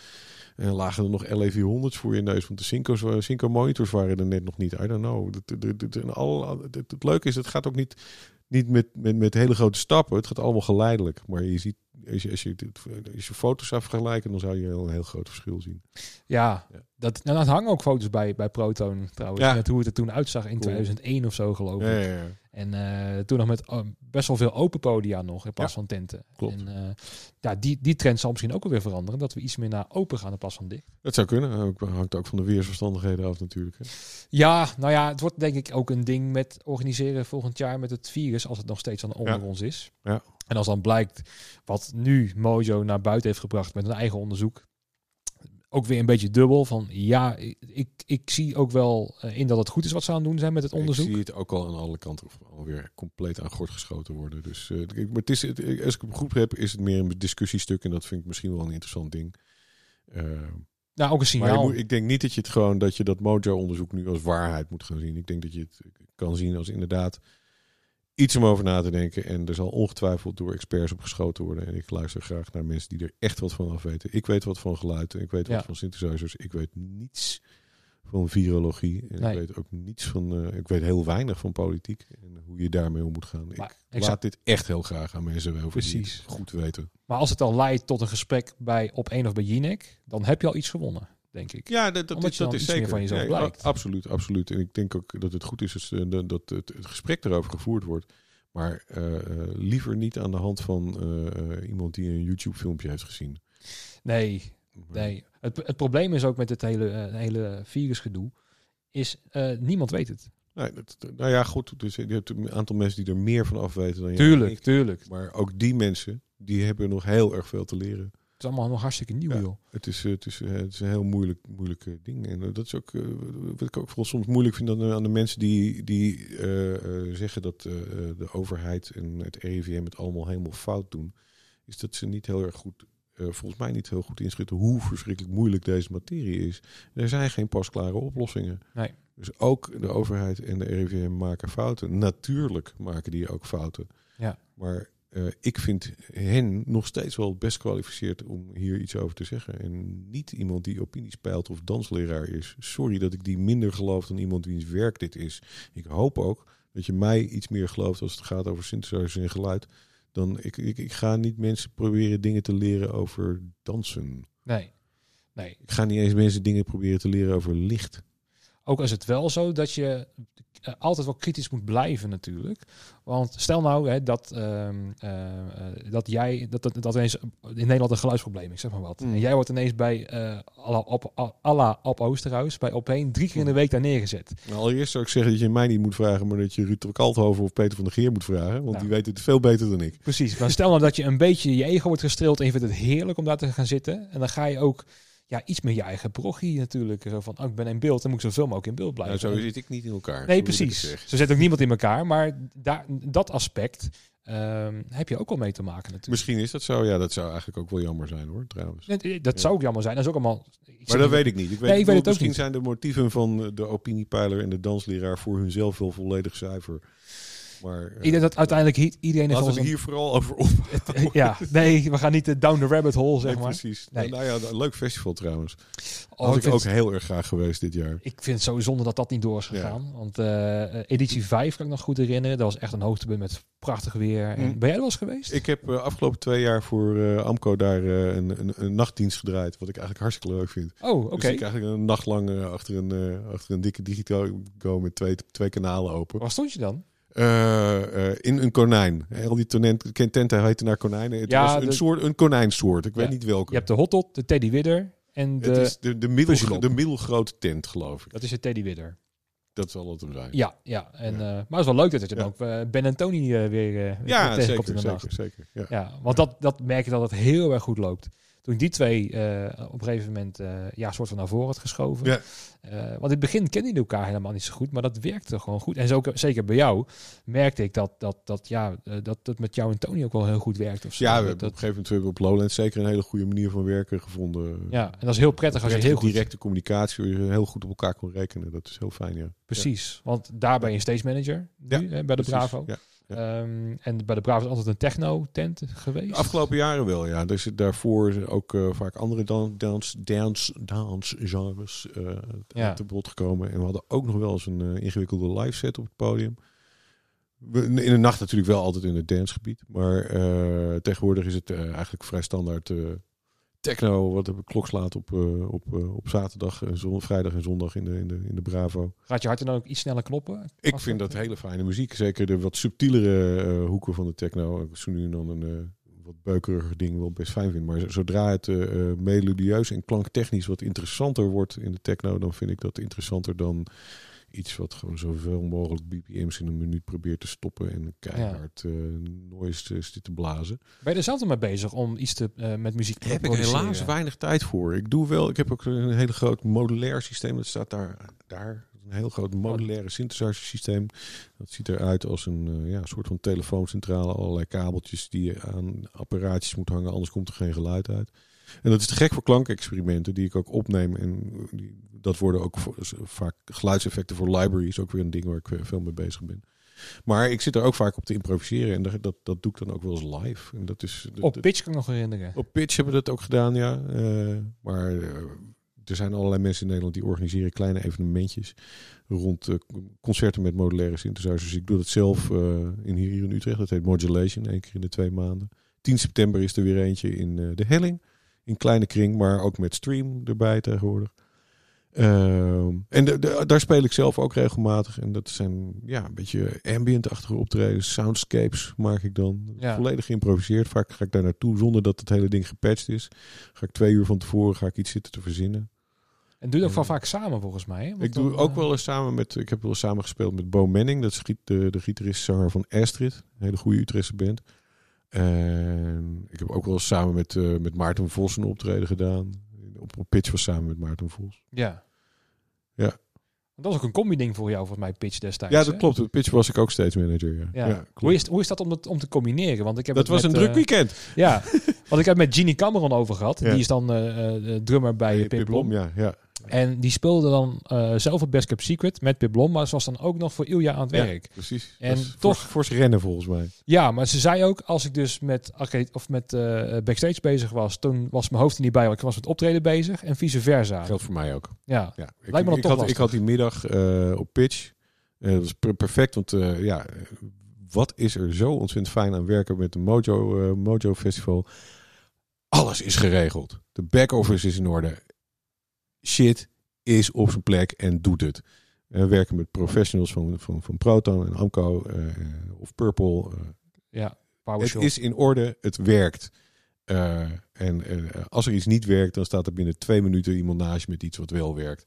En lagen er nog LA400's voor je neus. Want de Synco's, wa- Synco monitors waren er net nog niet. I don't know. Het, leuke is, het gaat ook niet, niet met, met hele grote stappen. Het gaat allemaal geleidelijk. Maar je ziet, als je, als je, als je foto's zou vergelijken, dan zou je een heel groot verschil zien. Ja, Ja. Dat, nou, dat hangen ook foto's bij, bij Proton trouwens. Ja. Met hoe het er toen uitzag in Cool. 2001 of zo geloof ik. Ja. En eh, toen nog met oh, best wel veel open podia nog in plaats van tenten. klopt. En eh, ja, die, die trend zal misschien ook alweer veranderen. Dat we iets meer naar open gaan in plaats van dicht. Dat zou kunnen. Ook, hangt ook van de weersverstandigheden af natuurlijk. Hè. Ja, nou ja, het wordt denk ik ook een ding met organiseren volgend jaar met het virus. Als het nog steeds aan onder ons is. Ja. En als dan blijkt wat nu Mojo naar buiten heeft gebracht met een eigen onderzoek. Ook weer een beetje dubbel van ja, ik, ik zie ook wel eh, in dat het goed is wat ze aan het doen zijn met het onderzoek. Ik zie het ook al aan alle kanten alweer compleet aan gort geschoten worden. Dus, eh, ik- maar het is, het- als ik het goed heb, is het meer een discussiestuk. En dat vind ik misschien wel een interessant ding. Eh, Nou, ook een signaal. moet, ik denk niet dat je het gewoon dat je dat Mojo-onderzoek nu als waarheid moet gaan zien. Ik denk dat je het kan zien als inderdaad iets om over na te denken. En er zal ongetwijfeld door experts op geschoten worden. En ik luister graag naar mensen die er echt wat van af weten. Ik weet wat van geluid. en Ik weet wat Ja. van synthesizers. Ik weet niets van virologie. En Nee. ik weet ook niets van. eh, ik weet heel weinig van politiek. En hoe je daarmee om moet gaan. Maar ik laat dit echt heel graag aan mensen over die Precies. het goed weten. Maar als het al leidt tot een gesprek bij op één of bij Jinek, dan heb je al iets gewonnen, denk ik. Ja, dat, dat, dat is zeker. van jezelf Nee, absoluut, absoluut. En ik denk ook dat het goed is als, eh, dat het, het gesprek erover gevoerd wordt. Maar eh, eh, liever niet aan de hand van iemand die een YouTube-filmpje heeft gezien. Nee, nee. Het, het probleem is ook met het hele, hele virusgedoe, is niemand weet het. Nee, dat, nou ja, goed. Dus je hebt een aantal mensen die er meer van af weten dan jij. Tuurlijk, tuurlijk. Maar ook die mensen, die hebben nog heel erg veel te leren. Het is allemaal nog hartstikke nieuw, Ja. joh. Het is, eh, het is, eh, het is een heel moeilijk, moeilijk eh, ding. En dat is ook wat ik ook vooral soms moeilijk vind aan de, mensen die, die zeggen dat de overheid en het RIVM het allemaal helemaal fout doen. Is dat ze niet heel erg goed, volgens mij niet heel goed inschatten hoe verschrikkelijk moeilijk deze materie is. Er zijn geen pasklare oplossingen. Nee. Dus ook de overheid en de RIVM maken fouten. Natuurlijk maken die ook fouten. Ja. Maar eh, ik vind hen nog steeds wel best kwalificeerd om hier iets over te zeggen. En niet iemand die opinies peilt of dansleraar is. Sorry dat ik die minder geloof dan iemand wiens werk dit is. Ik hoop ook dat je mij iets meer gelooft als het gaat over synthesizers en geluid. Dan ik, ik, ik ga niet mensen proberen dingen te leren over dansen. Nee. Nee. Ik ga niet eens mensen dingen proberen te leren over licht. Ook is het wel zo dat je eh, altijd wel kritisch moet blijven natuurlijk. Want stel nou hè, dat, ehm, eh, eh, dat jij, dat, dat, dat ineens in Nederland een geluidsprobleem is, zeg maar wat. Mm. En jij wordt ineens bij eh alla op, alla op Oosterhuis, bij Opeen, drie keer in de week daar neergezet. Nou, allereerst zou ik zeggen dat je mij niet moet vragen, maar dat je Ruud Kalthoven of Peter van der Geer moet vragen. Want Nou. die weten het veel beter dan ik. Precies. Maar stel nou dat je een beetje je ego wordt gestreeld en je vindt het heerlijk om daar te gaan zitten. En dan ga je ook ja, iets met je eigen parochie natuurlijk. Zo van, oh, ik ben in beeld, dan moet ik zoveel mogelijk in beeld blijven. Nou, zo zit ik niet in elkaar. Nee, precies. Zo zet ook niemand in elkaar. Maar daar, dat aspect ehm, heb je ook al mee te maken natuurlijk. Misschien is dat zo. Ja, dat zou eigenlijk ook wel jammer zijn hoor, trouwens. Nee, Dat Ja. zou ook jammer zijn. Dat is ook allemaal... Maar dat weet ik niet. Ik weet, Nee, ik weet het ook misschien niet. zijn de motieven van de opiniepeiler en de dansleraar voor hunzelf wel volledig zuiver. Maar eh, Ik denk dat uiteindelijk iedereen heeft laten we hier vooral over op. Ja, nee, we gaan niet eh, down the rabbit hole, zeg Nee, maar. precies. Nee. Nou ja, een leuk festival trouwens. Oh, Had ik ik ook heel erg graag geweest dit jaar. Ik vind het zo zonde dat dat niet door is Ja. gegaan. Want eh, editie 5 kan ik nog goed herinneren. Dat was echt een hoogtepunt met prachtig weer. En, Mm. ben jij er wel eens geweest? Ik heb uh, afgelopen twee jaar voor Amco daar een, een, een, nachtdienst gedraaid. Wat ik eigenlijk hartstikke leuk vind. Oh, oké. Okay. Dus ik eigenlijk een nacht lang uh, achter, een, achter een dikke digitaal met twee, twee kanalen open. Waar stond je dan? Uh, in een konijn. Al die tenten, tenten heten naar konijnen. Het Ja, was een, de... soort, een konijnsoort. Ik ja. weet niet welke. Je hebt de hotdot, de Teddy Widder en de... Het is de, de, middel, de middelgrote tent, geloof ik. Dat is de Teddy Widder. Dat zal het hem zijn. Ja, ja. En, ja. Uh, maar het is wel leuk dat je dan ja. ook Ben en Tony uh, weer, ja, tegenkomt zeker, in de zeker, nacht. Zeker, ja. ja, want dat, dat merk je dat het heel erg goed loopt. Toen die twee uh, op een gegeven moment uh, ja, soort van naar voren had geschoven. Ja. Uh, want in het begin kenden die elkaar helemaal niet zo goed, maar dat werkte gewoon goed. En zo, zeker bij jou merkte ik dat dat, dat, ja, dat, dat met jou en Tony ook wel heel goed werkte. Of zo. Ja, we dat, op een gegeven moment hebben we op Lowlands zeker een hele goede manier van werken gevonden. Ja, en dat is heel prettig als je heel goed... directe communicatie, waar je heel goed op elkaar kon rekenen. Dat is heel fijn, ja. Precies, ja. want daar ben je stage manager nu, ja, hè, bij de precies, Bravo. Ja. Ja. Um, en bij de Bravo is altijd een techno-tent geweest. De afgelopen jaren wel, ja. Zit daarvoor ook uh, vaak andere dance, dance, dance, dance genres uh, ja. te bod gekomen. En we hadden ook nog wel eens een uh, ingewikkelde live set op het podium. We, in de nacht natuurlijk wel altijd in het dancegebied. Maar tegenwoordig is het eigenlijk vrij standaard techno, wat de klok slaat op, uh, op, uh, op zaterdag, en zon, vrijdag en zondag in de, in, de, in de Bravo. Gaat je hart dan ook iets sneller kloppen? Ik vind dat hele fijne muziek. Zeker de wat subtielere hoeken van de techno. Zo nu dan een wat beukeriger ding wel best fijn vind. Maar zodra het melodieus en klanktechnisch wat interessanter wordt in de techno, dan vind ik dat interessanter dan iets wat gewoon zoveel mogelijk BPM's in een minuut probeert te stoppen en keihard ja. uh, noise zit te blazen. Ben je er zelf mee bezig om iets te, uh, met muziek te Heb ik helaas weinig tijd voor. Ik doe wel, ik heb ook een hele groot modulair systeem. Dat staat daar, daar een heel groot modulaire synthesizer systeem. Dat ziet eruit als een uh, ja, soort van telefooncentrale. Allerlei kabeltjes die je aan apparaatjes moet hangen, anders komt er geen geluid uit. En dat is te gek voor klankexperimenten die ik ook opneem. En die, dat worden ook voor, vaak geluidseffecten voor libraries. Ook weer een ding waar ik veel mee bezig ben. Maar ik zit er ook vaak op te improviseren. En dat, dat, dat doe ik dan ook wel eens live. En dat is, dat, op pitch kan ik nog herinneren. Op pitch hebben we dat ook gedaan, ja. Uh, maar uh, er zijn allerlei mensen in Nederland die organiseren kleine evenementjes. Rond uh, concerten met modulaire synthesizers. Dus ik doe dat zelf in hier in Utrecht. Dat heet Modulation. één keer in de twee maanden. 10 september is er weer eentje in de Helling in kleine kring, maar ook met stream erbij tegenwoordig. Uh, en de, de, daar speel ik zelf ook regelmatig. En dat zijn ja, een beetje ambient-achtige optredens. Soundscapes maak ik dan. Ja. Volledig geïmproviseerd. Vaak ga ik daar naartoe zonder dat het hele ding gepatcht is. Ga ik twee uur van tevoren ga ik iets zitten te verzinnen. En doe je dat van vaak samen volgens mij? Ik doe dan, ook wel eens samen met... Ik heb wel eens samen gespeeld met Bo Manning. Dat is de, de gitarist-zanger van Astrid. Een hele goede Utrechtse band. En ik heb ook wel eens samen met, uh, met Maarten Vos een optreden gedaan. Op, op pitch was samen met Maarten Vos. Ja. Ja. Dat was ook een combi-ding voor jou, volgens mij, pitch destijds. Ja, dat hè? klopt. Op pitch was ik ook stage manager. Ja. ja. ja hoe, is, hoe is dat om, dat om te combineren? Want ik heb dat was met, een druk uh, weekend. Ja, want ik heb met Genie Cameron over gehad. Ja. Die is dan uh, drummer bij hey, Pip Blom. Ja, ja. En die speelde dan uh, zelf op Best Kept Secret met Pip Blom, maar ze was dan ook nog voor Ilja aan het werk. Ja, precies. En toch toch voor, voor rennen volgens mij. Ja, maar ze zei ook als ik dus met arcade of met uh, backstage bezig was, toen was mijn hoofd er niet bij, want ik was met optreden bezig en vice versa. Geldt voor mij ook. Ja, ja. Ik, lijkt me ik, toch had, lastig. ik had die middag uh, op pitch. Dat was per perfect, want ja, wat is er zo ontzettend fijn aan werken met de Mojo, Mojo Festival? Alles is geregeld. De back office is in orde. Shit is op zijn plek en doet het. Eh, werken met professionals van, van, van Proton en Amco eh, of Purple. eh. Ja, het is in orde, het werkt. En als er iets niet werkt, dan staat er binnen twee minuten iemand naast je met iets wat wel werkt.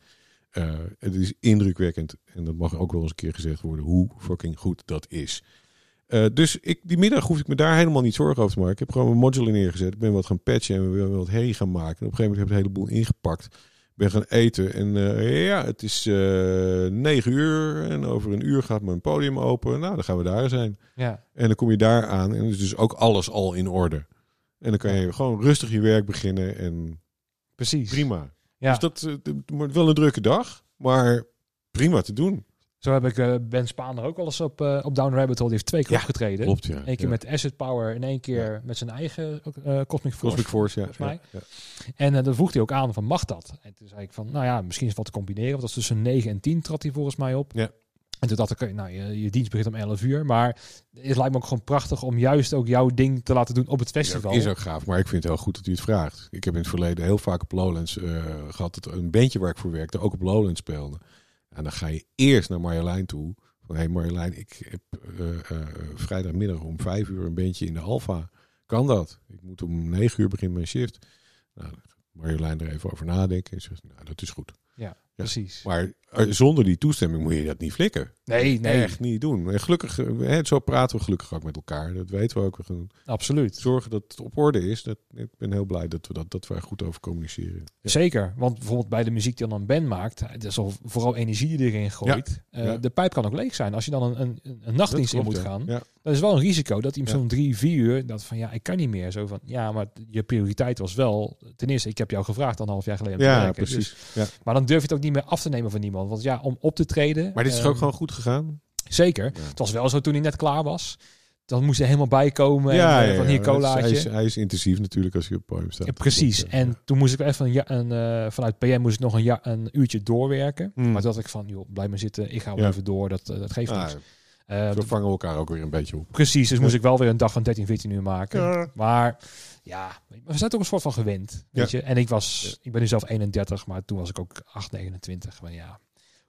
Het is indrukwekkend, en dat mag ook wel eens een keer gezegd worden, hoe fucking goed dat is. Dus ik, die middag hoef ik me daar helemaal niet zorgen over te maken. Ik heb gewoon mijn module neergezet. Ik ben wat gaan patchen en we hebben wat herrie gaan maken. En op een gegeven moment heb ik een heleboel ingepakt. Ben gaan eten. En eh, ja, het is eh, negen uur. En over een uur gaat mijn podium open. Nou, dan gaan we daar zijn. Ja, En dan kom je daar aan. En is dus ook alles al in orde. En dan kan je gewoon rustig je werk beginnen. En precies. prima. Ja. Dus dat, eh, het wordt wel een drukke dag. Maar prima te doen. Zo heb ik eh, Ben Spaander ook wel eens op, eh, op Down Rabbit Hole. Die heeft twee keer Ja, opgetreden. Klopt, ja. Eén keer ja. met Asset Power en één keer met zijn eigen eh, Cosmic Force. Cosmic Force, ja. volgens mij. Ja, ja. En dan vroeg hij ook aan van mag dat? En toen zei ik van nou ja, misschien is het wat te combineren. Want dat is tussen 9 en 10 trad hij volgens mij op. Ja. En toen dacht ik, nou je, je dienst begint om 11 uur. Maar het lijkt me ook gewoon prachtig om juist ook jouw ding te laten doen op het festival. Is ook gaaf, maar ik vind het heel goed dat u het vraagt. Ik heb in het verleden heel vaak op Lowlands eh, gehad dat een bandje waar ik voor werkte ook op Lowlands speelde. En dan ga je eerst naar Marjolein toe. Van hé hey Marjolein, ik heb eh, eh, vrijdagmiddag om vijf uur een bandje in de Alfa. Kan dat? Ik moet om negen uur beginnen mijn shift. Nou, Marjolein er even over nadenken en zegt, nou dat is goed. Precies. Maar eh, zonder die toestemming moet je dat niet flikken. Nee, nee, Echt niet doen. En gelukkig, eh, hè, zo praten we gelukkig ook met elkaar. Dat weten we ook. We absoluut. zorgen dat het op orde is. Dat, ik ben heel blij dat we dat, dat we er goed over communiceren. Ja. Zeker, want bijvoorbeeld bij de muziek die dan een band maakt, het is al vooral energie die erin gooit. Eh, ja. De pijp kan ook leeg zijn. Als je dan een, een, een nachtdienst in moet gaan, ja. Ja. dat is wel een risico dat hij Ja. zo'n drie, vier uur, dat van ja, ik kan niet meer. Zo van, ja, maar je prioriteit was wel, ten eerste, ik heb jou gevraagd anderhalf jaar geleden om te Ja, precies. Dus- Ja. maar dan durf je het ook niet meer af te nemen van niemand. Want ja, om op te treden. Maar dit is ehm, ook gewoon goed gegaan. Zeker. Ja. Het was wel zo toen hij net klaar was. Dan moest hij helemaal bijkomen. ja, en, eh, ja, van hier colaatje. Hij is, hij is intensief natuurlijk als hij op podium staat. Precies. Ja. En toen moest ik even een, een eh, vanuit PM moest ik nog een, ja, een uurtje doorwerken. Hmm. Maar dacht ik van, joh, blijf maar zitten. Ik ga wel even door. Dat, eh, dat geeft Ah, niks. Eh, zo vangen we elkaar ook weer een beetje op. precies. Dus moest ik wel weer een dag van 13, 14 uur maken. Ja. Maar ja, we zijn toch een soort van gewend. Weet je? En ik was, ik ben nu zelf 31, maar toen was ik ook 8, 29. Maar ja,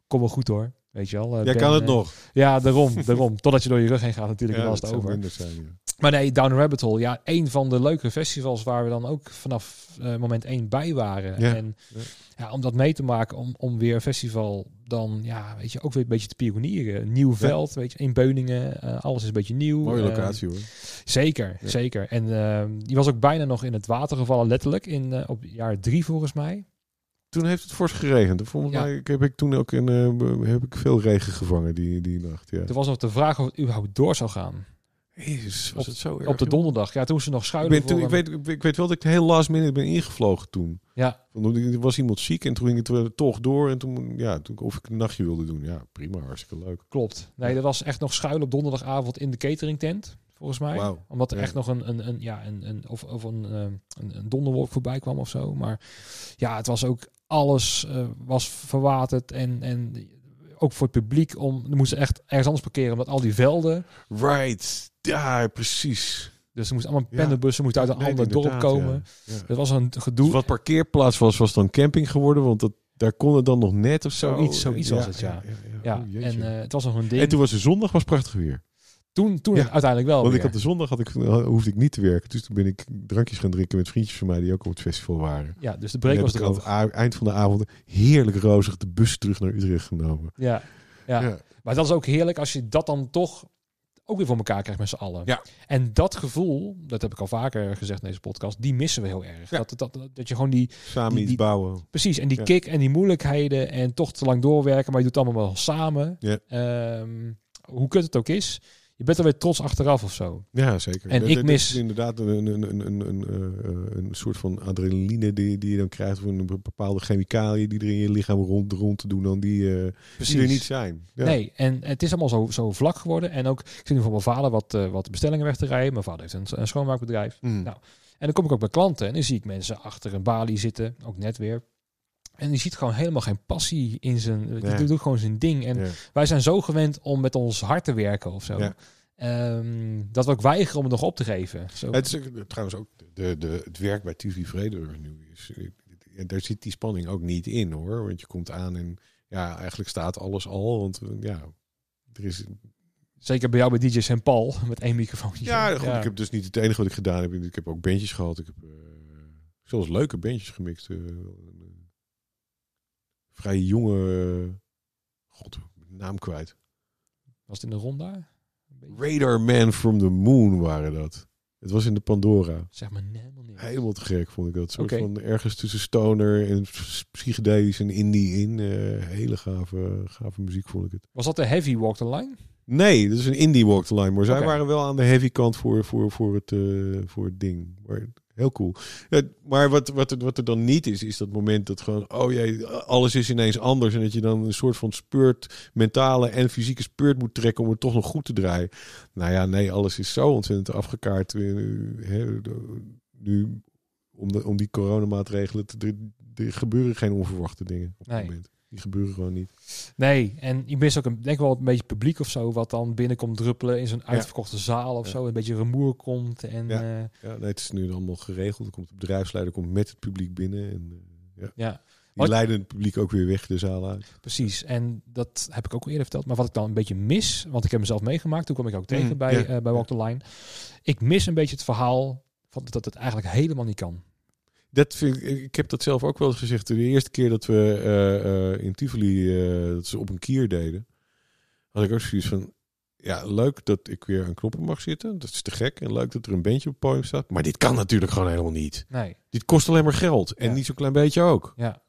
kom wel goed hoor. Weet je wel. eh, Jij Ben, kan het eh, nog. Ja, daarom, daarom. Totdat je door je rug heen gaat natuurlijk, Ja, het over. minder zijn. ja. Maar nee, Down Rabbit Hole. Ja, een van de leuke festivals waar we dan ook vanaf eh, moment één bij waren. Ja, En ja. om dat mee te maken, om, om weer een festival dan, ja, weet je, ook weer een beetje te pionieren. Een nieuw veld, weet je, in Beuningen. alles is een beetje nieuw. Mooie locatie hoor. zeker, zeker. En eh, die was ook bijna nog in het water gevallen, letterlijk, in, op jaar drie volgens mij. Toen heeft het fors geregend. Volgens Ja. mij ik heb ik toen ook in, eh, heb ik veel regen gevangen die, die nacht. Ja. Toen was nog de vraag of het überhaupt door zou gaan. Jezus, was Op- het zo erg, op de donderdag. Ja, toen ze nog Ik, schuilen. ben toen, voor ik, een- weet, ik weet wel dat ik heel last minute ben ingevlogen toen. Ja, Want Er was iemand ziek en toen ging het er toch door. En toen, ja, toen of ik een nachtje wilde doen. Ja, prima, hartstikke leuk. klopt. Nee, er was echt nog schuilen op donderdagavond in de cateringtent, volgens mij. Omdat er Ja. echt nog een, een, een, ja, een, een, of, of een, eh, een, een donderwolk voorbij kwam of zo. Maar ja, het was ook alles eh, was verwaterd. En, en ook voor het publiek om. Er moesten echt ergens anders parkeren, omdat al die velden. Right. Ja, precies. Dus er moesten allemaal Ja. pendelbussen moesten uit een Nee, ander dorp komen. ja. Ja. Het was een gedoe. Dus wat parkeerplaats was, was dan camping geworden. Want dat, daar kon het dan nog net of zo. Zoiets- zoiets was het, ja. ja, Oh, en eh, het was nog een ding. en toen was de zondag was prachtig weer. Toen, toen Ja, uiteindelijk wel. Want ik had de zondag had ik, hoefde ik niet te werken. Dus toen ben ik drankjes gaan drinken met vriendjes van mij die ook op het festival waren. Ja, dus de break was er aan het eind van de avond heerlijk rozig de bus terug naar Utrecht genomen. Ja, ja. Ja. Maar dat is ook heerlijk als je dat dan toch ook weer voor elkaar krijgt met z'n allen. Ja. En dat gevoel, dat heb ik al vaker gezegd in deze podcast, die missen we heel erg. Ja. Dat, dat, dat, dat je gewoon die, Samen Die- iets bouwen. precies, en die Ja. kick en die moeilijkheden en toch te lang doorwerken, maar je doet het allemaal wel samen. Ja. Ehm, hoe kut het ook is, je bent er weer trots achteraf of zo. Ja, zeker. En ik mis- is inderdaad een, een, een, een, een, eh, een soort van adrenaline die, die je dan krijgt van een bepaalde chemicaliën die er in je lichaam rond, rond te doen dan die, eh, er niet zijn. Ja. Nee, en het is allemaal zo, zo vlak geworden. En ook, ik zie nu van mijn vader wat, eh, wat bestellingen weg te rijden. Mijn vader heeft een, een schoonmaakbedrijf. Mm. Nou, En dan kom ik ook bij klanten en dan zie ik mensen achter een balie zitten, ook net weer. En die ziet gewoon helemaal geen passie in zijn. Die Nee. doet gewoon zijn ding. En Ja. wij zijn zo gewend om met ons hart te werken of zo. Ja. Ehm, dat we ook weigeren om het nog op te geven. Zo. Het is trouwens ook de, de, het werk bij TV nu is. eh, Daar zit die spanning ook niet in hoor. Want je komt aan en ja, eigenlijk staat alles al. Want eh, ja, er is... Zeker bij jou bij DJ St. Paul met één microfoon. Ja, goed, ik heb dus niet het enige wat ik gedaan heb. Ik heb ook bandjes gehad. Ik heb uh, zelfs leuke bandjes gemixt. Uh, vrij jonge... God, naam kwijt. Was het in de ronda? Radar Man from the Moon waren dat. Het was in de Pandora. Zeg maar helemaal niet. Helemaal te gek vond ik dat. soort van ergens tussen stoner en psychedelisch en indie in. Uh, hele gave, gave muziek vond ik het. Was dat de Heavy Walk the Line? Nee, dat is een indie Walk the Line. Maar zij waren wel aan de heavy kant voor, voor, voor, het, uh, voor het ding. Maar Heel cool. Ja, maar wat, wat, er, wat er dan niet is, is dat moment dat gewoon, oh jee, alles is ineens anders. En dat je dan een soort van speurt, mentale en fysieke speurt moet trekken om het toch nog goed te draaien. Nou ja, nee, alles is zo ontzettend afgekaart. Nu, om, de, om die coronamaatregelen te. Er gebeuren geen onverwachte dingen op het moment. Die gebeuren gewoon niet. Nee, en je mist ook een, denk wel een beetje publiek of zo, wat dan binnenkomt druppelen in zo'n uitverkochte zaal of zo. Een beetje rumoer komt. En, ja. Uh, ja, nee, het is nu allemaal geregeld. Er komt de bedrijfsleider komt met het publiek binnen. En, uh, ja. ja. Die leiden het publiek ook weer weg de zaal uit. Precies, en dat heb ik ook al eerder verteld. Maar wat ik dan een beetje mis, want ik heb mezelf meegemaakt, toen kwam ik ook tegen mm, bij, uh, bij Walk the Line. Ik mis een beetje het verhaal van dat het eigenlijk helemaal niet kan. Dat vind ik, ik heb dat zelf ook wel eens gezegd. De eerste keer dat we uh, uh, in Tivoli uh, dat ze op een kier deden, had ik ook zoiets van: ja, leuk dat ik weer aan knoppen mag zitten. Dat is te gek. En leuk dat er een bandje op het podium staat. Maar dit kan natuurlijk gewoon helemaal niet. Nee. Dit kost alleen maar geld. En ja. niet zo'n klein beetje ook. Ja.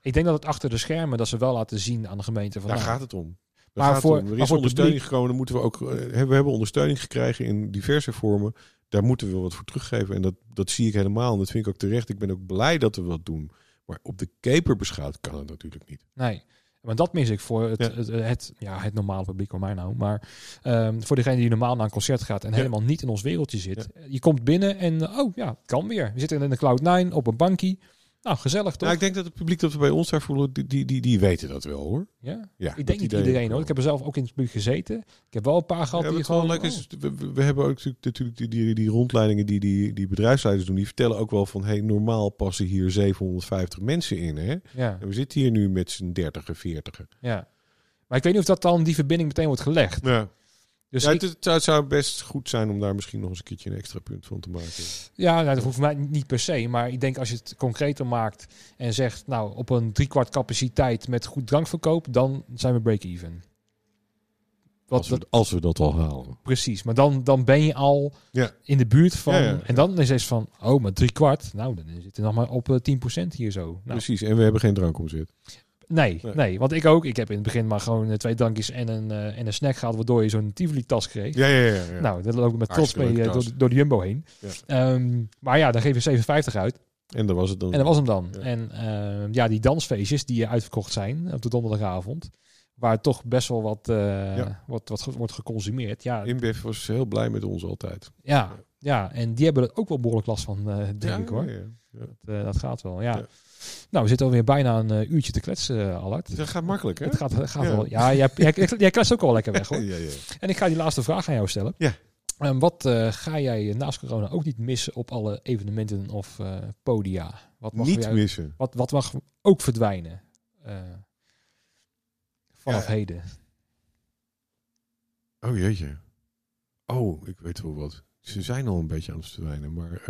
Ik denk dat het achter de schermen dat ze wel laten zien aan de gemeente. Van, Daar nou, gaat het om. Daar maar voor, er is ondersteuning gekomen. Dan moeten we ook. we hebben ondersteuning gekregen in diverse vormen daar moeten we wat voor teruggeven. En dat, dat zie ik helemaal. En dat vind ik ook terecht. Ik ben ook blij dat we wat doen. Maar op de keper beschouwd kan het natuurlijk niet. Nee. Maar dat mis ik voor het, ja. Het, het, ja, het normale publiek, voor mij nou. Maar um, voor degene die normaal naar een concert gaat en ja. helemaal niet in ons wereldje zit. Je komt binnen en, oh ja, kan weer. We zitten in de Cloud 9 op een bankie. Nou, gezellig toch? Nou, ik denk dat het publiek dat we bij ons daar voelen, die, die, die, die weten dat wel hoor. Ja, ja ik denk niet iedereen hoor. Ik heb er zelf ook in het publiek gezeten. Ik heb wel een paar gehad ja, die gewoon... Leuk is, we, we, hebben ook natuurlijk die, die, die rondleidingen die, die die bedrijfsleiders doen. Die vertellen ook wel van, hey, normaal passen hier 750 mensen in. Hè? Ja. En we zitten hier nu met z'n 30 en 40. Ja. Maar ik weet niet of dat dan die verbinding meteen wordt gelegd. Ja. Dus ja, ik, het, het, zou best goed zijn om daar misschien nog eens een keertje een extra punt van te maken. Ja, nou, dat hoeft mij niet per se. Maar ik denk als je het concreter maakt en zegt, nou, op een driekwart capaciteit met goed drankverkoop, dan zijn we break-even. Als, we, als we dat al halen. Precies, maar dan, dan ben je al ja. in de buurt van. Ja, ja, en dan is het van, oh, maar drie kwart. Nou, dan zit er nog maar op uh, 10% hier zo. Nou. Precies, en we hebben geen drankomzet. Nee, nee, nee, want ik ook. Ik heb in het begin maar gewoon uh, twee drankjes en een, uh, en een snack gehad, waardoor je zo'n Tivoli-tas kreeg. Ja, ja, ja, ja. Nou, daar loop ik met trots mee uh, door, door de Jumbo heen. Ja. Um, maar ja, dan geef je 57 uit. En dat was het dan. En dat was hem dan. Ja. En uh, ja, die dansfeestjes die uitverkocht zijn op de donderdagavond, waar toch best wel wat, wat wordt geconsumeerd. Ja. InBev was heel blij met ons altijd. Ja, ja. en die hebben er ook wel behoorlijk last van, denk ik hoor. Dat, dat, gaat wel, ja. Nou, we zitten alweer bijna een uh, uurtje te kletsen, uh, Allard. Dat gaat makkelijk, hè? Het gaat, gaat ja. wel. Ja, jij, jij, jij kletst ook wel lekker weg, hoor. ja, ja. En ik ga die laatste vraag aan jou stellen. Ja. Um, wat uh, ga jij naast corona ook niet missen op alle evenementen of podia? Wat mag niet jou, missen? Wat, wat mag ook verdwijnen vanaf heden? Oh jeetje. Oh, ik weet wel wat. Ze zijn al een beetje aan het verdwijnen, maar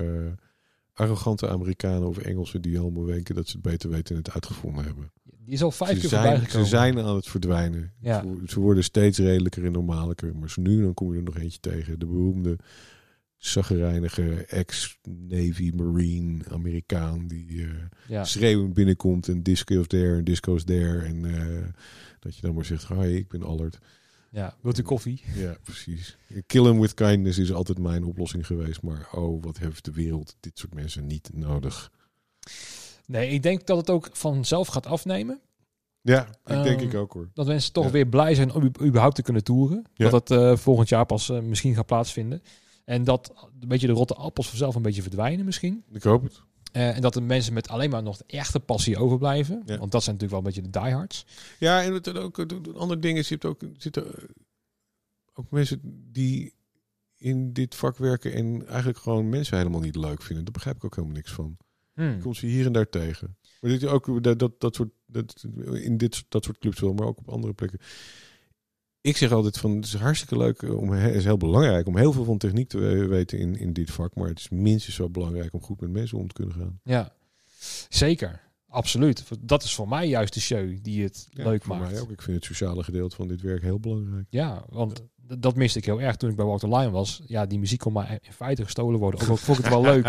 arrogante Amerikanen of Engelsen die allemaal wenken dat ze het beter weten en het uitgevonden hebben. Die is al vijf ze keer zijn, voorbij gekomen. Ze zijn aan het verdwijnen. Ja. Ze, ze, worden steeds redelijker en normaler. Maar nu dan kom je er nog eentje tegen. De beroemde zaggerijnige ex-Navy Marine Amerikaan die uh, ja. schreeuwend binnenkomt en disco is there en disco is there. En uh, dat je dan maar zegt, hi, ik ben Allard. Ja, wilt u koffie? Ja, precies. Kill him with kindness is altijd mijn oplossing geweest. Maar oh, wat heeft de wereld dit soort mensen niet nodig. Nee, ik denk dat het ook vanzelf gaat afnemen. Ja, ik denk um, ik ook hoor. Dat mensen toch ja. weer blij zijn om überhaupt te kunnen toeren. Ja. Dat het uh, volgend jaar pas uh, misschien gaat plaatsvinden. En dat een beetje de rotte appels vanzelf een beetje verdwijnen misschien. Ik hoop het. Uh, en dat de mensen met alleen maar nog de echte passie overblijven. Ja. Want dat zijn natuurlijk wel een beetje de diehards. Ja, en het, ook een ander ding is, je hebt ook, zitten ook mensen die in dit vak werken en eigenlijk gewoon mensen helemaal niet leuk vinden. Daar begrijp ik ook helemaal niks van. Hmm. Komt ze hier en daar tegen. Maar dit ook dat, dat, dat soort Dat, in dit, dat soort clubs wel, maar ook op andere plekken. Ik zeg altijd van, het is hartstikke leuk, om, het is heel belangrijk om heel veel van techniek te weten in, in dit vak. Maar het is minstens zo belangrijk om goed met mensen om te kunnen gaan. Ja, zeker. Absoluut. Dat is voor mij juist de show die het leuk maakt. Mij ook. Ik vind het sociale gedeelte van dit werk heel belangrijk. Ja, want dat miste ik heel erg toen ik bij Walter Lion was. Ja, die muziek kon maar in feite gestolen worden. Ook vond ik het wel leuk.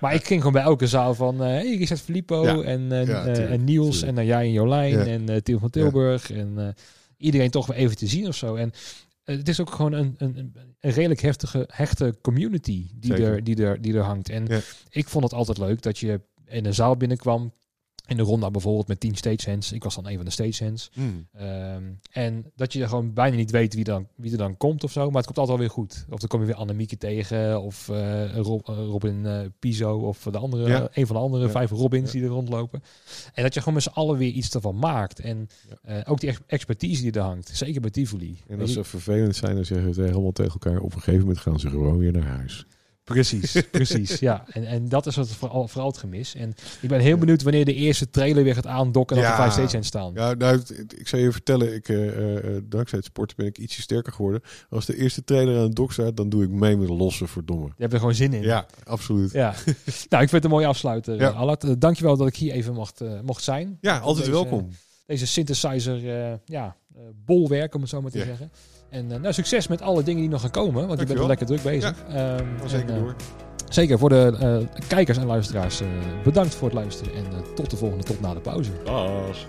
Maar ik ging gewoon bij elke zaal van... Uh, hey, zet Filippo en, uh, en Niels en dan jij en Jolijn en uh, Tim van Tilburg. En iedereen toch weer even te zien of zo. En het is ook gewoon een, een, een redelijk heftige, hechte community die er, die, er, die er hangt. En ik vond het altijd leuk dat je in een zaal binnenkwam in de ronde bijvoorbeeld met 10 stagehands. Ik was dan een van de stagehands. Mm. en dat je gewoon bijna niet weet wie, dan, wie er dan komt of zo. Maar het komt altijd wel weer goed. Of dan kom je weer Annemieke tegen. Of uh, Rob, uh, Robin uh, Piso. Of de andere, ja. een van de andere vijf Robins die er rondlopen. En dat je gewoon met z'n allen weer iets ervan maakt. En ook die expertise die er hangt. Zeker bij Tivoli. En als ze vervelend zijn, dan zeggen we helemaal tegen elkaar. Op een gegeven moment gaan ze gewoon weer naar huis. Precies, precies. Ja, en, en dat is wat vooral, vooral het gemis. En ik ben heel benieuwd wanneer de eerste trailer weer gaat aandokken en ja, op de vijf stage staan. Ja, nou, ik zou je vertellen, ik, uh, dankzij het sporten ben ik ietsje sterker geworden. Als de eerste trailer aan het dok staat, dan doe ik mee met losse verdomme. Je hebt er gewoon zin in. Ja, absoluut. Ja. nou, ik vind het een mooie afsluiter, ja. Allard. dankjewel dat ik hier even mocht, mocht zijn. Ja, altijd welkom. Deze synthesizer, ja, bolwerk om het zo maar te zeggen. En uh, nou, succes met alle dingen die nog gaan komen, want je bent er lekker druk bezig. Ja, um, zeker en, uh, door. Zeker voor de uh, kijkers en luisteraars, bedankt voor het luisteren en tot de volgende, tot na de pauze. Dag.